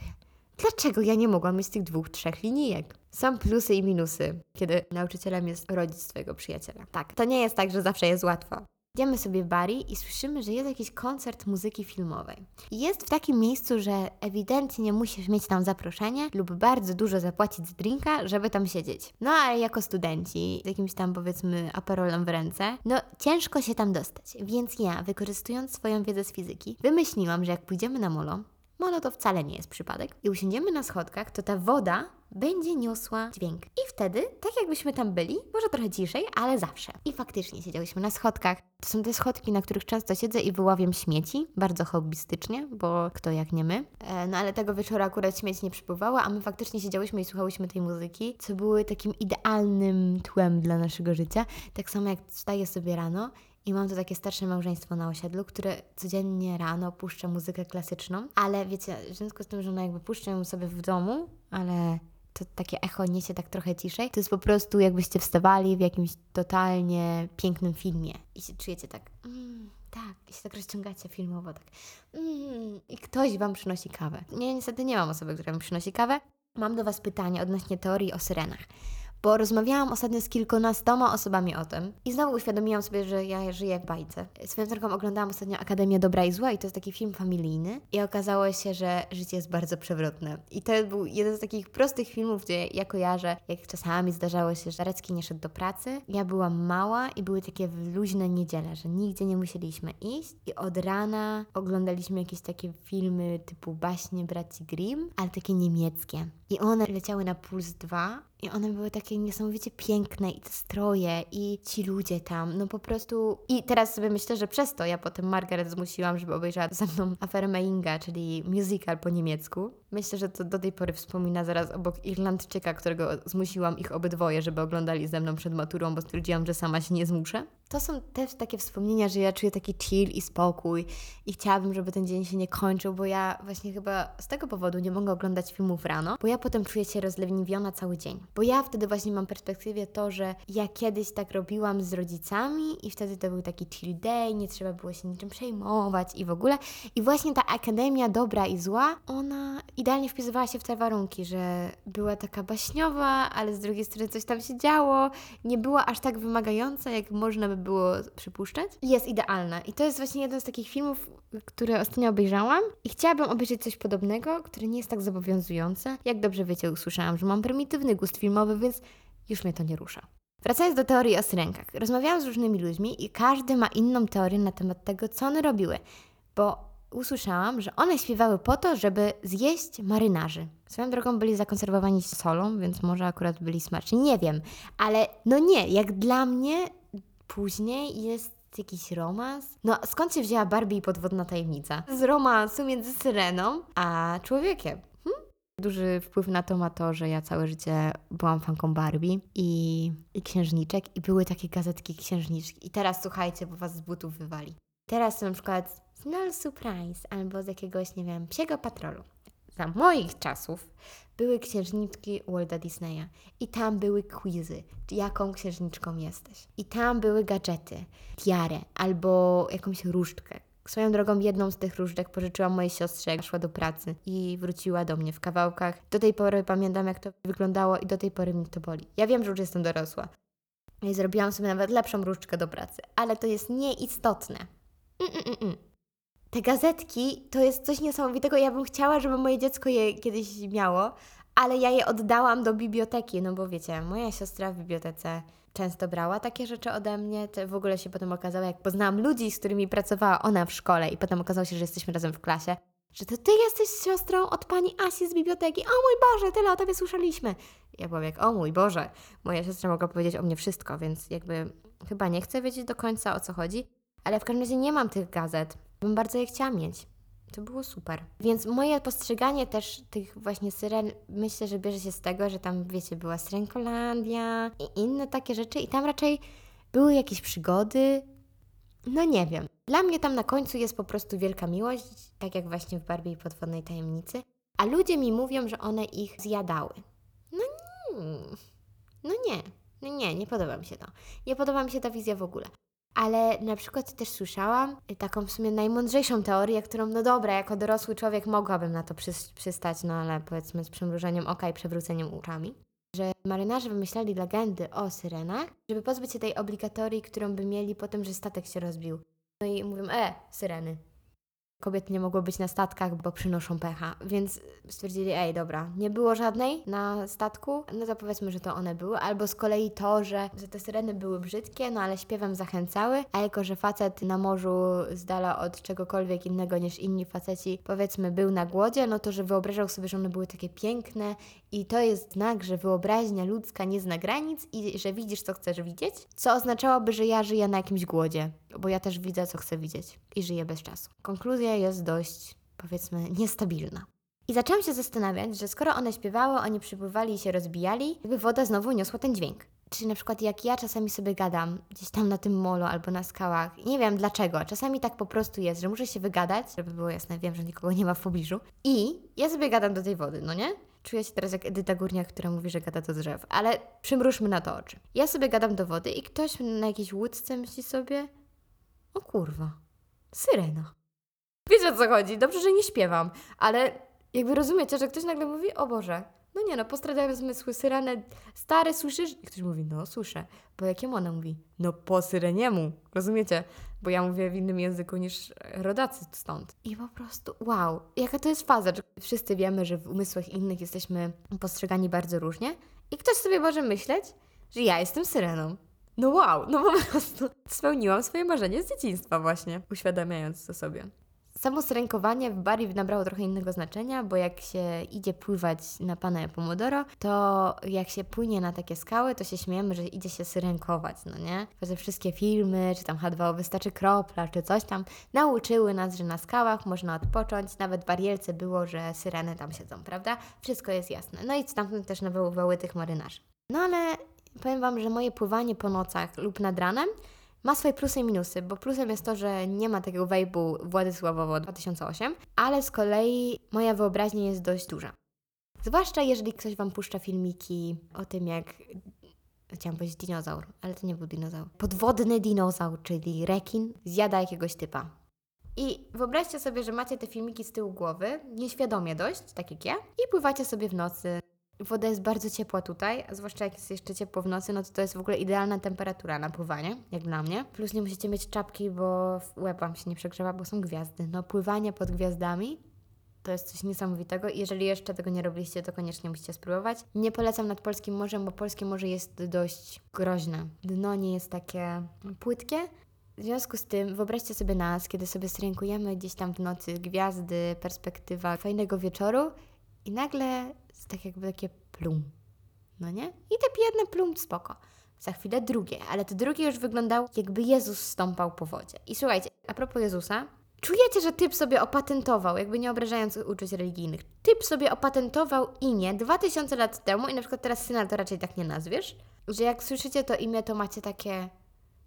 dlaczego ja nie mogłam mieć tych dwóch, trzech linijek? Są plusy i minusy, kiedy nauczycielem jest rodzic swojego przyjaciela. Tak, to nie jest tak, że zawsze jest łatwo. Idziemy sobie w bari i słyszymy, że jest jakiś koncert muzyki filmowej. I jest w takim miejscu, że ewidentnie musisz mieć tam zaproszenie lub bardzo dużo zapłacić z drinka, żeby tam siedzieć. No ale jako studenci, z jakimś tam powiedzmy aperolem w ręce, no ciężko się tam dostać. Więc ja, wykorzystując swoją wiedzę z fizyki, wymyśliłam, że jak pójdziemy na molo, molo to wcale nie jest przypadek, i usiądziemy na schodkach, to ta woda będzie niosła dźwięk. I wtedy, tak jakbyśmy tam byli, może trochę ciszej, ale zawsze. I faktycznie siedziałyśmy na schodkach. To są te schodki, na których często siedzę i wyławiam śmieci, bardzo hobbystycznie, bo kto jak nie my. E, no ale tego wieczoru akurat śmieci nie przypływały, a my faktycznie siedziałyśmy i słuchałyśmy tej muzyki, co były takim idealnym tłem dla naszego życia. Tak samo jak wstaję sobie rano i mam tu takie starsze małżeństwo na osiedlu, które codziennie rano puszcza muzykę klasyczną, ale wiecie, w związku z tym, że ona jakby puszcza ją sobie w domu, ale to takie echo niesie tak trochę ciszej, to jest po prostu jakbyście wstawali w jakimś totalnie pięknym filmie i się czujecie tak, mm, tak, i się tak rozciągacie filmowo, tak, mm, i ktoś Wam przynosi kawę. Nie, niestety nie mam osoby, która mi przynosi kawę. Mam do Was pytanie odnośnie teorii o syrenach bo rozmawiałam ostatnio z kilkunastoma osobami o tym i znowu uświadomiłam sobie, że ja żyję w bajce. Swoją drogą oglądałam ostatnio Akademię Dobra i Zła i to jest taki film familijny i okazało się, że życie jest bardzo przewrotne. I to był jeden z takich prostych filmów, gdzie ja kojarzę, jak czasami zdarzało się, że Zarecki nie szedł do pracy. Ja byłam mała i były takie luźne niedziele, że nigdzie nie musieliśmy iść i od rana oglądaliśmy jakieś takie filmy typu baśnie braci Grimm, ale takie niemieckie. I one leciały na Puls 2 i one były takie niesamowicie piękne i te stroje i ci ludzie tam, no po prostu... I teraz sobie myślę, że przez to ja potem Margaret zmusiłam, żeby obejrzała ze mną aferę Meinga, czyli musical po niemiecku. Myślę, że to do tej pory wspomina zaraz obok Irlandczyka, którego zmusiłam ich obydwoje, żeby oglądali ze mną przed maturą, bo stwierdziłam, że sama się nie zmuszę. To są też takie wspomnienia, że ja czuję taki chill i spokój i chciałabym, żeby ten dzień się nie kończył, bo ja właśnie chyba z tego powodu nie mogę oglądać filmów rano, bo ja potem czuję się rozleniwiona cały dzień. Bo ja wtedy właśnie mam perspektywie to, że ja kiedyś tak robiłam z rodzicami i wtedy to był taki chill day, nie trzeba było się niczym przejmować i w ogóle. I właśnie ta Akademia Dobra i Zła, ona idealnie wpisywała się w te warunki, że była taka baśniowa, ale z drugiej strony coś tam się działo, nie była aż tak wymagająca, jak można by było przypuszczać. Jest idealna. I to jest właśnie jeden z takich filmów, które ostatnio obejrzałam i chciałabym obejrzeć coś podobnego, które nie jest tak zobowiązujące. Jak dobrze wiecie, usłyszałam, że mam prymitywny gust filmowy, więc już mnie to nie rusza. Wracając do teorii o syrenkach. Rozmawiałam z różnymi ludźmi i każdy ma inną teorię na temat tego, co one robiły. Bo usłyszałam, że one śpiewały po to, żeby zjeść marynarzy. Swoją drogą byli zakonserwowani solą, więc może akurat byli smaczni. Nie wiem, ale no nie, jak dla mnie później jest jakiś romans. No skąd się wzięła Barbie i podwodna tajemnica? Z romansu między syreną a człowiekiem. Hm? Duży wpływ na to ma to, że ja całe życie byłam fanką Barbie i, i księżniczek i były takie gazetki księżniczki. I teraz słuchajcie, bo was z butów wywali. Teraz na przykład Small Surprise albo z jakiegoś, nie wiem, psiego patrolu. Za moich czasów były księżniczki Walda Disneya i tam były quizy, jaką księżniczką jesteś. I tam były gadżety, tiarę albo jakąś różdżkę. Swoją drogą jedną z tych różdżek pożyczyłam mojej siostrze, jak szła do pracy i wróciła do mnie w kawałkach. Do tej pory pamiętam, jak to wyglądało i do tej pory mnie to boli. Ja wiem, że już jestem dorosła. I zrobiłam sobie nawet lepszą różdżkę do pracy, ale to jest nieistotne. Mm -mm -mm. Te gazetki to jest coś niesamowitego. Ja bym chciała, żeby moje dziecko je kiedyś miało, ale ja je oddałam do biblioteki, no bo wiecie, moja siostra w bibliotece często brała takie rzeczy ode mnie. To w ogóle się potem okazało, jak poznałam ludzi, z którymi pracowała ona w szkole i potem okazało się, że jesteśmy razem w klasie, że to ty jesteś siostrą od pani Asi z biblioteki. O mój Boże, tyle o tobie słyszeliśmy. Ja byłam jak, o mój Boże, moja siostra mogła powiedzieć o mnie wszystko, więc jakby chyba nie chcę wiedzieć do końca o co chodzi, ale w każdym razie nie mam tych gazet. Bym bardzo je chciała mieć. To było super. Więc moje postrzeganie też tych właśnie syren, myślę, że bierze się z tego, że tam, wiecie, była Syrenkolandia i inne takie rzeczy i tam raczej były jakieś przygody. No nie wiem. Dla mnie tam na końcu jest po prostu wielka miłość, tak jak właśnie w Barbie i Podwodnej Tajemnicy. A ludzie mi mówią, że one ich zjadały. No nie. No nie. No nie, nie podoba mi się to. Nie podoba mi się ta wizja w ogóle. Ale na przykład też słyszałam taką w sumie najmądrzejszą teorię, którą, no dobra, jako dorosły człowiek mogłabym na to przys- przystać, no ale powiedzmy z przymrużeniem oka i przewróceniem uczami, że marynarze wymyślali legendy o syrenach, żeby pozbyć się tej obligatorii, którą by mieli po tym, że statek się rozbił. No i mówią, e, syreny. Kobiety nie mogły być na statkach, bo przynoszą pecha, więc stwierdzili, ej, dobra, nie było żadnej na statku, no to powiedzmy, że to one były, albo z kolei to, że, że te syreny były brzydkie, no ale śpiewem zachęcały, a jako, że facet na morzu z dala od czegokolwiek innego niż inni faceci, powiedzmy, był na głodzie, no to, że wyobrażał sobie, że one były takie piękne. I to jest znak, że wyobraźnia ludzka nie zna granic i że widzisz, co chcesz widzieć, co oznaczałoby, że ja żyję na jakimś głodzie, bo ja też widzę, co chcę widzieć i żyję bez czasu. Konkluzja jest dość, powiedzmy, niestabilna. I zaczęłam się zastanawiać, że skoro one śpiewały, oni przypływali i się rozbijali, jakby woda znowu niosła ten dźwięk. Czyli na przykład jak ja czasami sobie gadam gdzieś tam na tym molo albo na skałach, nie wiem dlaczego, czasami tak po prostu jest, że muszę się wygadać, żeby było jasne, wiem, że nikogo nie ma w pobliżu i ja sobie gadam do tej wody, no nie? Czuję się teraz jak Edyta Górniak, która mówi, że gada do drzew, ale przymrużmy na to oczy. Ja sobie gadam do wody i ktoś na jakiejś łódce myśli sobie, o kurwa, syrena. Wiecie o co chodzi, dobrze, że nie śpiewam, ale jakby rozumiecie, że ktoś nagle mówi, o Boże, no nie no, postradają zmysły, syrenę, stary, słyszysz? I ktoś mówi, no słyszę, bo jakiemu ona mówi? No po syreniemu, rozumiecie? Bo ja mówię w innym języku niż rodacy stąd. I po prostu, wow, jaka to jest faza, wszyscy wiemy, że w umysłach innych jesteśmy postrzegani bardzo różnie i ktoś sobie może myśleć, że ja jestem syreną. No wow, no po prostu spełniłam swoje marzenie z dzieciństwa właśnie, uświadamiając to sobie. Samo syrenkowanie w Bari nabrało trochę innego znaczenia, bo jak się idzie pływać na Pana Pomodoro, to jak się płynie na takie skały, to się śmiejemy, że idzie się syrenkować, no nie? Te wszystkie filmy, czy tam H2O wystarczy kropla, czy coś tam, nauczyły nas, że na skałach można odpocząć, nawet barielce było, że syreny tam siedzą, prawda? Wszystko jest jasne. No i stamtąd też nawoływały tych marynarzy. No ale powiem Wam, że moje pływanie po nocach lub nad ranem ma swoje plusy i minusy, bo plusem jest to, że nie ma takiego wejbu Władysławowo 2008, ale z kolei moja wyobraźnia jest dość duża. Zwłaszcza jeżeli ktoś Wam puszcza filmiki o tym, jak chciałam powiedzieć dinozaur, ale to nie był dinozaur. Podwodny dinozaur, czyli rekin, zjada jakiegoś typa. I wyobraźcie sobie, że macie te filmiki z tyłu głowy, nieświadomie dość, tak jak ja, i pływacie sobie w nocy. Woda jest bardzo ciepła tutaj, a zwłaszcza jak jest jeszcze ciepło w nocy, no to to jest w ogóle idealna temperatura na pływanie, jak dla mnie. Plus nie musicie mieć czapki, bo łeb Wam się nie przegrzewa, bo są gwiazdy. No pływanie pod gwiazdami to jest coś niesamowitego jeżeli jeszcze tego nie robiliście, to koniecznie musicie spróbować. Nie polecam nad Polskim Morzem, bo Polskie Morze jest dość groźne. Dno nie jest takie płytkie, w związku z tym wyobraźcie sobie nas, kiedy sobie strękujemy gdzieś tam w nocy, gwiazdy, perspektywa fajnego wieczoru i nagle tak jakby takie plum, no nie? I te jedne plum spoko. Za chwilę drugie, ale te drugie już wyglądało jakby Jezus stąpał po wodzie. I słuchajcie, a propos Jezusa, czujecie, że typ sobie opatentował, jakby nie obrażając uczuć religijnych, typ sobie opatentował imię 2000 lat temu i na przykład teraz syna to raczej tak nie nazwiesz, że jak słyszycie to imię, to macie takie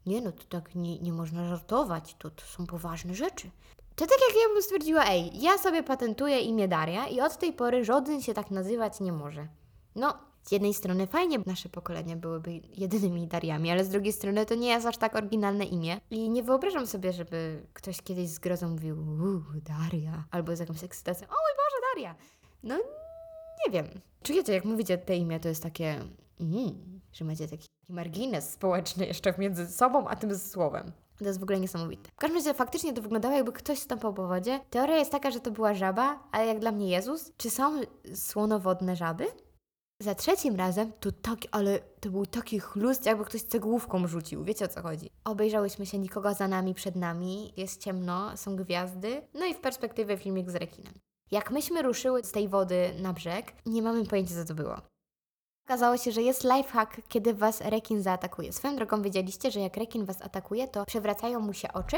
nie no, to tak nie, nie można żartować, to, to są poważne rzeczy. To tak jak ja bym stwierdziła, ej, ja sobie patentuję imię Daria i od tej pory żaden się tak nazywać nie może. No, z jednej strony fajnie, nasze pokolenia byłyby jedynymi Dariami, ale z drugiej strony to nie jest aż tak oryginalne imię. I nie wyobrażam sobie, żeby ktoś kiedyś z grozą mówił, uuu, Daria, albo z jakąś ekscytacją, o mój Boże, Daria. No, nie wiem. Czujecie, jak mówicie te imię, to jest takie, mm, że macie taki margines społeczny jeszcze między sobą a tym słowem. To jest w ogóle niesamowite. W każdym razie faktycznie to wyglądało jakby ktoś stąpał po wodzie. Teoria jest taka, że to była żaba, ale jak dla mnie Jezus, czy są słonowodne żaby? Za trzecim razem to tak, ale to był taki chlust, jakby ktoś cegłówką rzucił. Wiecie o co chodzi? Obejrzałyśmy się nikogo za nami, przed nami, jest ciemno, są gwiazdy, no i w perspektywie filmik z rekinem. Jak myśmy ruszyły z tej wody na brzeg, nie mamy pojęcia co to było. Okazało się, że jest lifehack, kiedy was rekin zaatakuje. Swoją drogą wiedzieliście, że jak rekin was atakuje, to przewracają mu się oczy.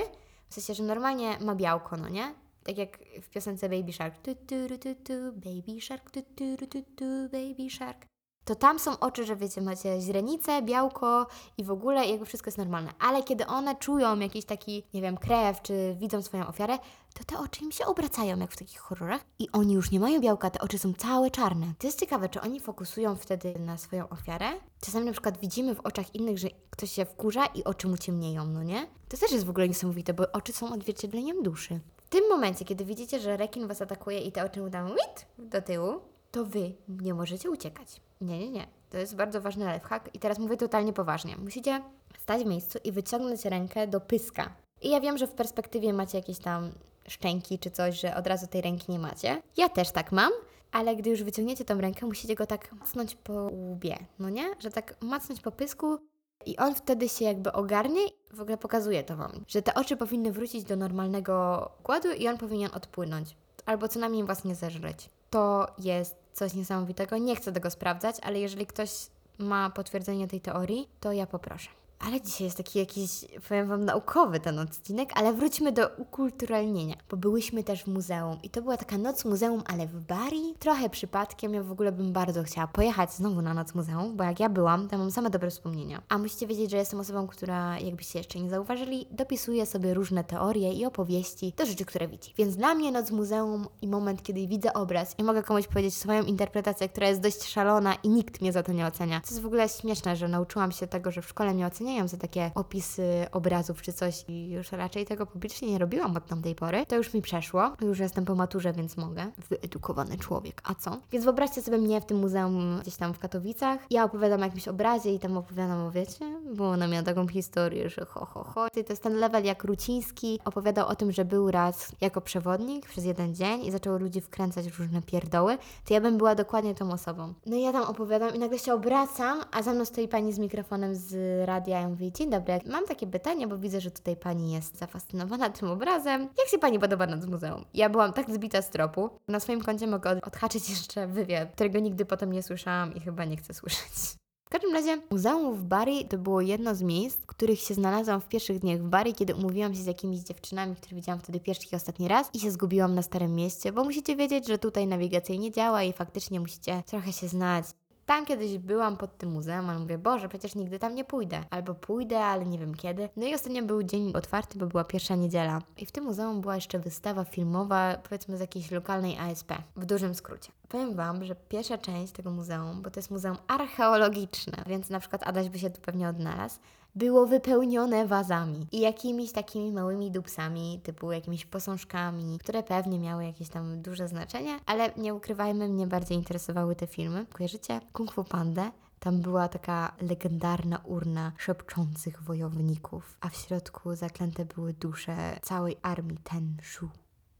W sensie, że normalnie ma białko, no nie? Tak jak w piosence Baby Shark. Tu, tu, tu, tu, baby Shark, tu, tu, tu, tu, Baby Shark. To tam są oczy, że wiecie, macie źrenicę, białko i w ogóle jakby wszystko jest normalne. Ale kiedy one czują jakiś taki, nie wiem, krew, czy widzą swoją ofiarę, to te oczy im się obracają, jak w takich horrorach. I oni już nie mają białka, te oczy są całe czarne. To jest ciekawe, czy oni fokusują wtedy na swoją ofiarę? Czasami na przykład widzimy w oczach innych, że ktoś się wkurza i oczy mu ciemnieją, no nie? To też jest w ogóle niesamowite, bo oczy są odzwierciedleniem duszy. W tym momencie, kiedy widzicie, że rekin was atakuje i te oczy mu tam wit do tyłu, to wy nie możecie uciekać. Nie, nie, nie. To jest bardzo ważny lifehack i teraz mówię totalnie poważnie. Musicie stać w miejscu i wyciągnąć rękę do pyska. I ja wiem, że w perspektywie macie jakieś tam szczęki czy coś, że od razu tej ręki nie macie. Ja też tak mam, ale gdy już wyciągniecie tą rękę, musicie go tak macnąć po łbie, no nie? Że tak macnąć po pysku i on wtedy się jakby ogarnie w ogóle pokazuje to Wam, że te oczy powinny wrócić do normalnego układu i on powinien odpłynąć. Albo co najmniej Was nie zeżreć. To jest coś niesamowitego. Nie chcę tego sprawdzać, ale jeżeli ktoś ma potwierdzenie tej teorii, to ja poproszę. Ale dzisiaj jest taki jakiś, powiem Wam, naukowy ten odcinek, ale wróćmy do ukulturalnienia, bo byłyśmy też w muzeum i to była taka noc muzeum, ale w Bari, trochę przypadkiem, ja w ogóle bym bardzo chciała pojechać znowu na noc muzeum, bo jak ja byłam, to mam same dobre wspomnienia. A musicie wiedzieć, że jestem osobą, która, jakbyście jeszcze nie zauważyli, dopisuje sobie różne teorie i opowieści do rzeczy, które widzi. Więc dla mnie noc muzeum i moment, kiedy widzę obraz i mogę komuś powiedzieć swoją interpretację, która jest dość szalona i nikt mnie za to nie ocenia. To jest w ogóle śmieszne, że nauczyłam się tego, że w szkole mnie oceniają za takie opisy obrazów czy coś i już raczej tego publicznie nie robiłam od tamtej pory. To już mi przeszło. Już jestem po maturze, więc mogę. Wyedukowany człowiek, a co? Więc wyobraźcie sobie mnie w tym muzeum gdzieś tam w Katowicach. Ja opowiadam o jakimś obrazie i tam opowiadam o, wiecie, bo ona miała taką historię, że ho, ho, ho. I to jest ten level jak Ruciński opowiadał o tym, że był raz jako przewodnik przez jeden dzień i zaczął ludzi wkręcać w różne pierdoły, to ja bym była dokładnie tą osobą. No i ja tam opowiadam i nagle się obracam, a za mną stoi pani z mikrofonem z radia i mówi, dzień dobry, mam takie pytanie, bo widzę, że tutaj pani jest zafascynowana tym obrazem. Jak się pani podoba noc muzeum? Ja byłam tak zbita z tropu. Na swoim koncie mogę od- odhaczyć jeszcze wywiad, którego nigdy potem nie słyszałam i chyba nie chcę słyszeć. W każdym razie, muzeum w Bari to było jedno z miejsc, w których się znalazłam w pierwszych dniach w Bari, kiedy umówiłam się z jakimiś dziewczynami, które widziałam wtedy pierwszy i ostatni raz i się zgubiłam na Starym Mieście, bo musicie wiedzieć, że tutaj nawigacyjnie działa i faktycznie musicie trochę się znać. Tam kiedyś byłam pod tym muzeum, ale mówię, Boże, przecież nigdy tam nie pójdę. Albo pójdę, ale nie wiem kiedy. No i ostatnio był dzień otwarty, bo była pierwsza niedziela. I w tym muzeum była jeszcze wystawa filmowa, powiedzmy z jakiejś lokalnej ASP. W dużym skrócie. Powiem Wam, że pierwsza część tego muzeum, bo to jest muzeum archeologiczne, więc na przykład Adaś by się tu pewnie odnalazł, było wypełnione wazami i jakimiś takimi małymi dupsami, typu jakimiś posążkami, które pewnie miały jakieś tam duże znaczenie, ale nie ukrywajmy, mnie bardziej interesowały te filmy. Kojarzycie Kung Fu Pandę? Tam była taka legendarna urna szepczących wojowników, a w środku zaklęte były dusze całej armii Tenshu,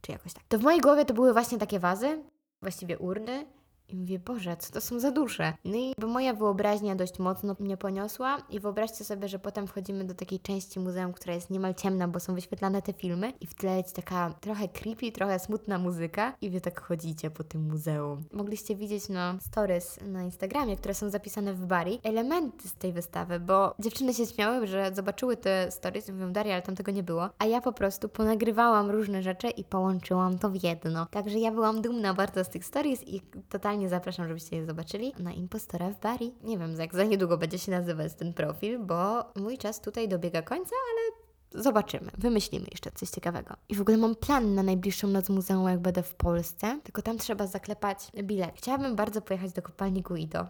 czy jakoś tak. To w mojej głowie to były właśnie takie wazy, właściwie urny. I mówię, Boże, co to są za dusze? No i bo moja wyobraźnia dość mocno mnie poniosła i wyobraźcie sobie, że potem wchodzimy do takiej części muzeum, która jest niemal ciemna, bo są wyświetlane te filmy i w tle jest taka trochę creepy, trochę smutna muzyka i wy tak chodzicie po tym muzeum. Mogliście widzieć na stories na Instagramie, które są zapisane w Bari, elementy z tej wystawy, bo dziewczyny się śmiały, że zobaczyły te stories i mówią, Daria, ale tam tego nie było, a ja po prostu ponagrywałam różne rzeczy i połączyłam to w jedno. Także ja byłam dumna bardzo z tych stories i totalnie zapraszam, żebyście je zobaczyli na Impostora w Bari. Nie wiem, jak za niedługo będzie się nazywać ten profil, bo mój czas tutaj dobiega końca, ale Zobaczymy, wymyślimy jeszcze coś ciekawego. I w ogóle mam plan na najbliższą noc muzeum, jak będę w Polsce, tylko tam trzeba zaklepać bilet. Chciałabym bardzo pojechać do kopalni Guido.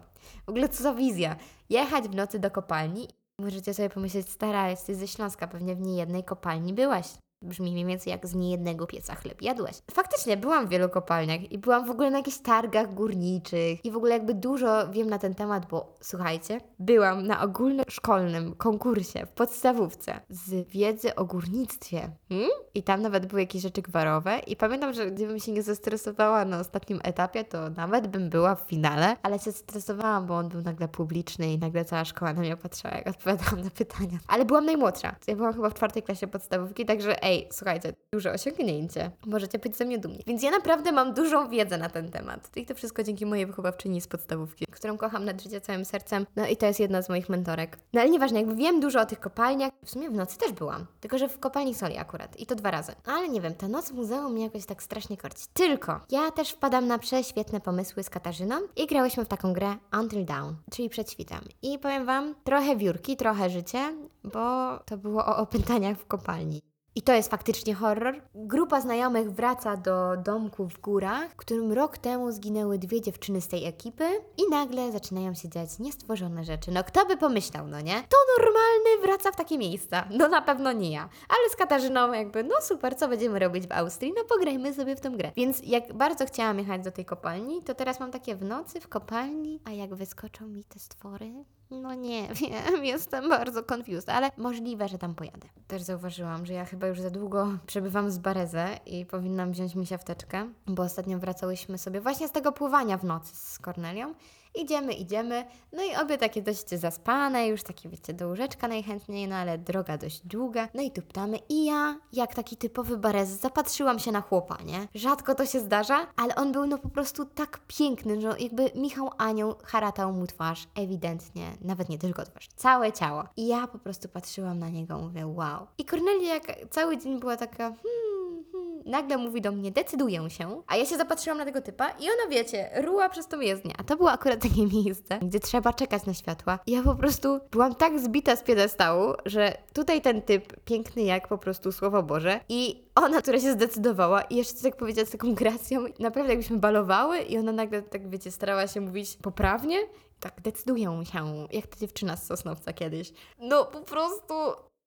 W ogóle co za wizja? Jechać w nocy do kopalni. Możecie sobie pomyśleć, stara, jesteś ze Śląska, pewnie w niejednej kopalni byłaś. Brzmi mniej więcej jak z niejednego pieca chleb jadłeś. Faktycznie byłam w wielu kopalniach i byłam w ogóle na jakichś targach górniczych i w ogóle jakby dużo wiem na ten temat, bo słuchajcie, byłam na ogólnoszkolnym konkursie w podstawówce z wiedzy o górnictwie. Hmm? I tam nawet były jakieś rzeczy gwarowe i pamiętam, że gdybym się nie zestresowała na ostatnim etapie, to nawet bym była w finale, ale się stresowałam, bo on był nagle publiczny i nagle cała szkoła na mnie patrzyła, jak odpowiadałam na pytania. Ale byłam najmłodsza. Ja byłam chyba w czwartej klasie podstawówki, także ej, słuchajcie, duże osiągnięcie. Możecie być ze mnie dumni. Więc ja naprawdę mam dużą wiedzę na ten temat. I to wszystko dzięki mojej wychowawczyni z podstawówki, którą kocham nad życie całym sercem. No i to jest jedna z moich mentorek. No ale nieważne, jakby wiem dużo o tych kopalniach. W sumie w nocy też byłam. Tylko, że w kopalni soli akurat. I to dwa razy. Ale nie wiem, ta noc w muzeum mnie jakoś tak strasznie korci. Tylko ja też wpadam na prześwietne pomysły z Katarzyną i grałyśmy w taką grę Until Dawn, czyli przed świtem. I powiem Wam, trochę wiórki, trochę życie, bo to było o opętaniach w kopalni. I to jest faktycznie horror. Grupa znajomych wraca do domku w górach, w którym rok temu zginęły dwie dziewczyny z tej ekipy i nagle zaczynają się dziać niestworzone rzeczy. No kto by pomyślał, no nie? To normalny wraca w takie miejsca. No na pewno nie ja. Ale z Katarzyną jakby, no super, co będziemy robić w Austrii? No pograjmy sobie w tę grę. Więc jak bardzo chciałam jechać do tej kopalni, to teraz mam takie w nocy w kopalni, a jak wyskoczą mi te stwory, no nie wiem, jestem bardzo confused, ale możliwe, że tam pojadę. Też zauważyłam, że ja chyba już za długo przebywam z Barezę i powinnam wziąć mi siafteczkę, bo ostatnio wracałyśmy sobie właśnie z tego pływania w nocy z Kornelią Idziemy, idziemy, no i obie takie dość zaspane, już takie wiecie, do łóżeczka najchętniej, no ale droga dość długa. No i tu ptamy i ja, jak taki typowy barez, zapatrzyłam się na chłopa, nie? Rzadko to się zdarza, ale on był no po prostu tak piękny, że jakby Michał Anioł haratał mu twarz, ewidentnie, nawet nie tylko twarz, całe ciało. I ja po prostu patrzyłam na niego, mówię wow. I Kornelia jak cały dzień była taka, hmm, nagle mówi do mnie, decyduję się, a ja się zapatrzyłam na tego typa i ona, wiecie, ruła przez tą jezdnię. A to było akurat takie miejsce, gdzie trzeba czekać na światła. Ja po prostu byłam tak zbita z piedestału, że tutaj ten typ, piękny jak po prostu Słowo Boże i ona, która się zdecydowała i jeszcze tak powiedzieć z taką gracją, naprawdę jakbyśmy balowały i ona nagle tak, wiecie, starała się mówić poprawnie, tak decyduję się, jak ta dziewczyna z Sosnowca kiedyś. No po prostu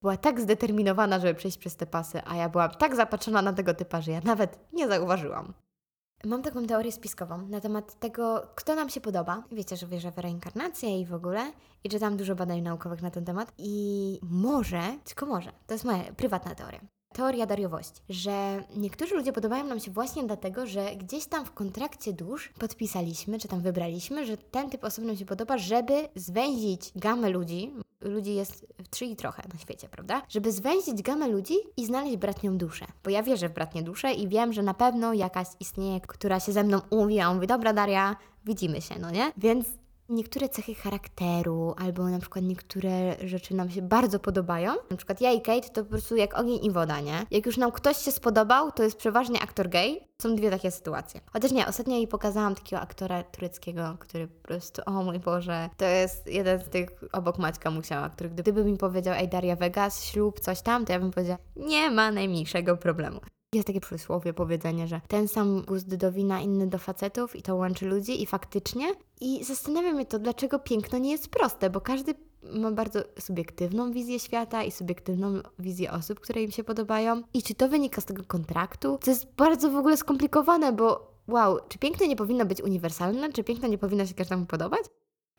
była tak zdeterminowana, żeby przejść przez te pasy, a ja byłam tak zapatrzona na tego typa, że ja nawet nie zauważyłam. Mam taką teorię spiskową na temat tego, kto nam się podoba. Wiecie, że wierzę w reinkarnację i w ogóle, i czytam dużo badań naukowych na ten temat. I może, tylko może, to jest moja prywatna teoria. Teoria dariowości, że niektórzy ludzie podobają nam się właśnie dlatego, że gdzieś tam w kontrakcie dusz podpisaliśmy, czy tam wybraliśmy, że ten typ osób nam się podoba, żeby zwęzić gamę ludzi, ludzi jest trzy i trochę na świecie, prawda? Żeby zwęzić gamę ludzi i znaleźć bratnią duszę. Bo ja wierzę w bratnie dusze i wiem, że na pewno jakaś istnieje, która się ze mną umówi, a on mówi, dobra Daria, widzimy się, no nie? Więc niektóre cechy charakteru, albo na przykład niektóre rzeczy nam się bardzo podobają. Na przykład ja i Kate to po prostu jak ogień i woda, nie? Jak już nam ktoś się spodobał, to jest przeważnie aktor gay. Są dwie takie sytuacje. Chociaż nie, ostatnio jej pokazałam takiego aktora tureckiego, który po prostu, o mój Boże, to jest jeden z tych obok Maćka Musiała, który gdyby mi powiedział, ej Daria Vegas, ślub, coś tam, to ja bym powiedziała, nie ma najmniejszego problemu. Jest takie przysłowie, powiedzenie, że ten sam gust do wina, inny do facetów i to łączy ludzi i faktycznie. I zastanawiam się to, dlaczego piękno nie jest proste, bo każdy ma bardzo subiektywną wizję świata i subiektywną wizję osób, które im się podobają. I czy to wynika z tego kontraktu? To jest bardzo w ogóle skomplikowane, bo wow, czy piękno nie powinno być uniwersalne? Czy piękno nie powinno się każdemu podobać?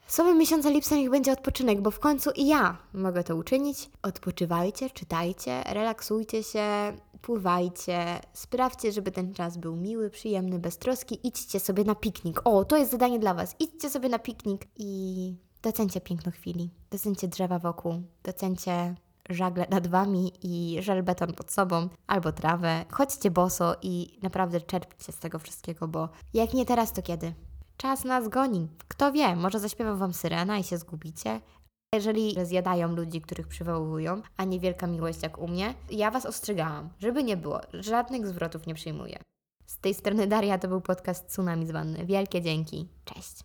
Słowem miesiąca lipca niech będzie odpoczynek, bo w końcu i ja mogę to uczynić. Odpoczywajcie, czytajcie, relaksujcie się, pływajcie, sprawdźcie, żeby ten czas był miły, przyjemny, bez troski. Idźcie sobie na piknik. O, to jest zadanie dla Was. Idźcie sobie na piknik i docencie piękno chwili. Docencie drzewa wokół, docencie żagle nad Wami i żelbeton pod sobą, albo trawę. Chodźcie boso i naprawdę czerpcie z tego wszystkiego, bo jak nie teraz, to kiedy? Czas nas goni. Kto wie, może zaśpiewa Wam syrena i się zgubicie, jeżeli zjadają ludzi, których przywołują, a nie wielka miłość jak u mnie, ja Was ostrzegałam, żeby nie było, żadnych zwrotów nie przyjmuję. Z tej strony Daria to był podcast Tsunami z Wanny. Wielkie dzięki. Cześć.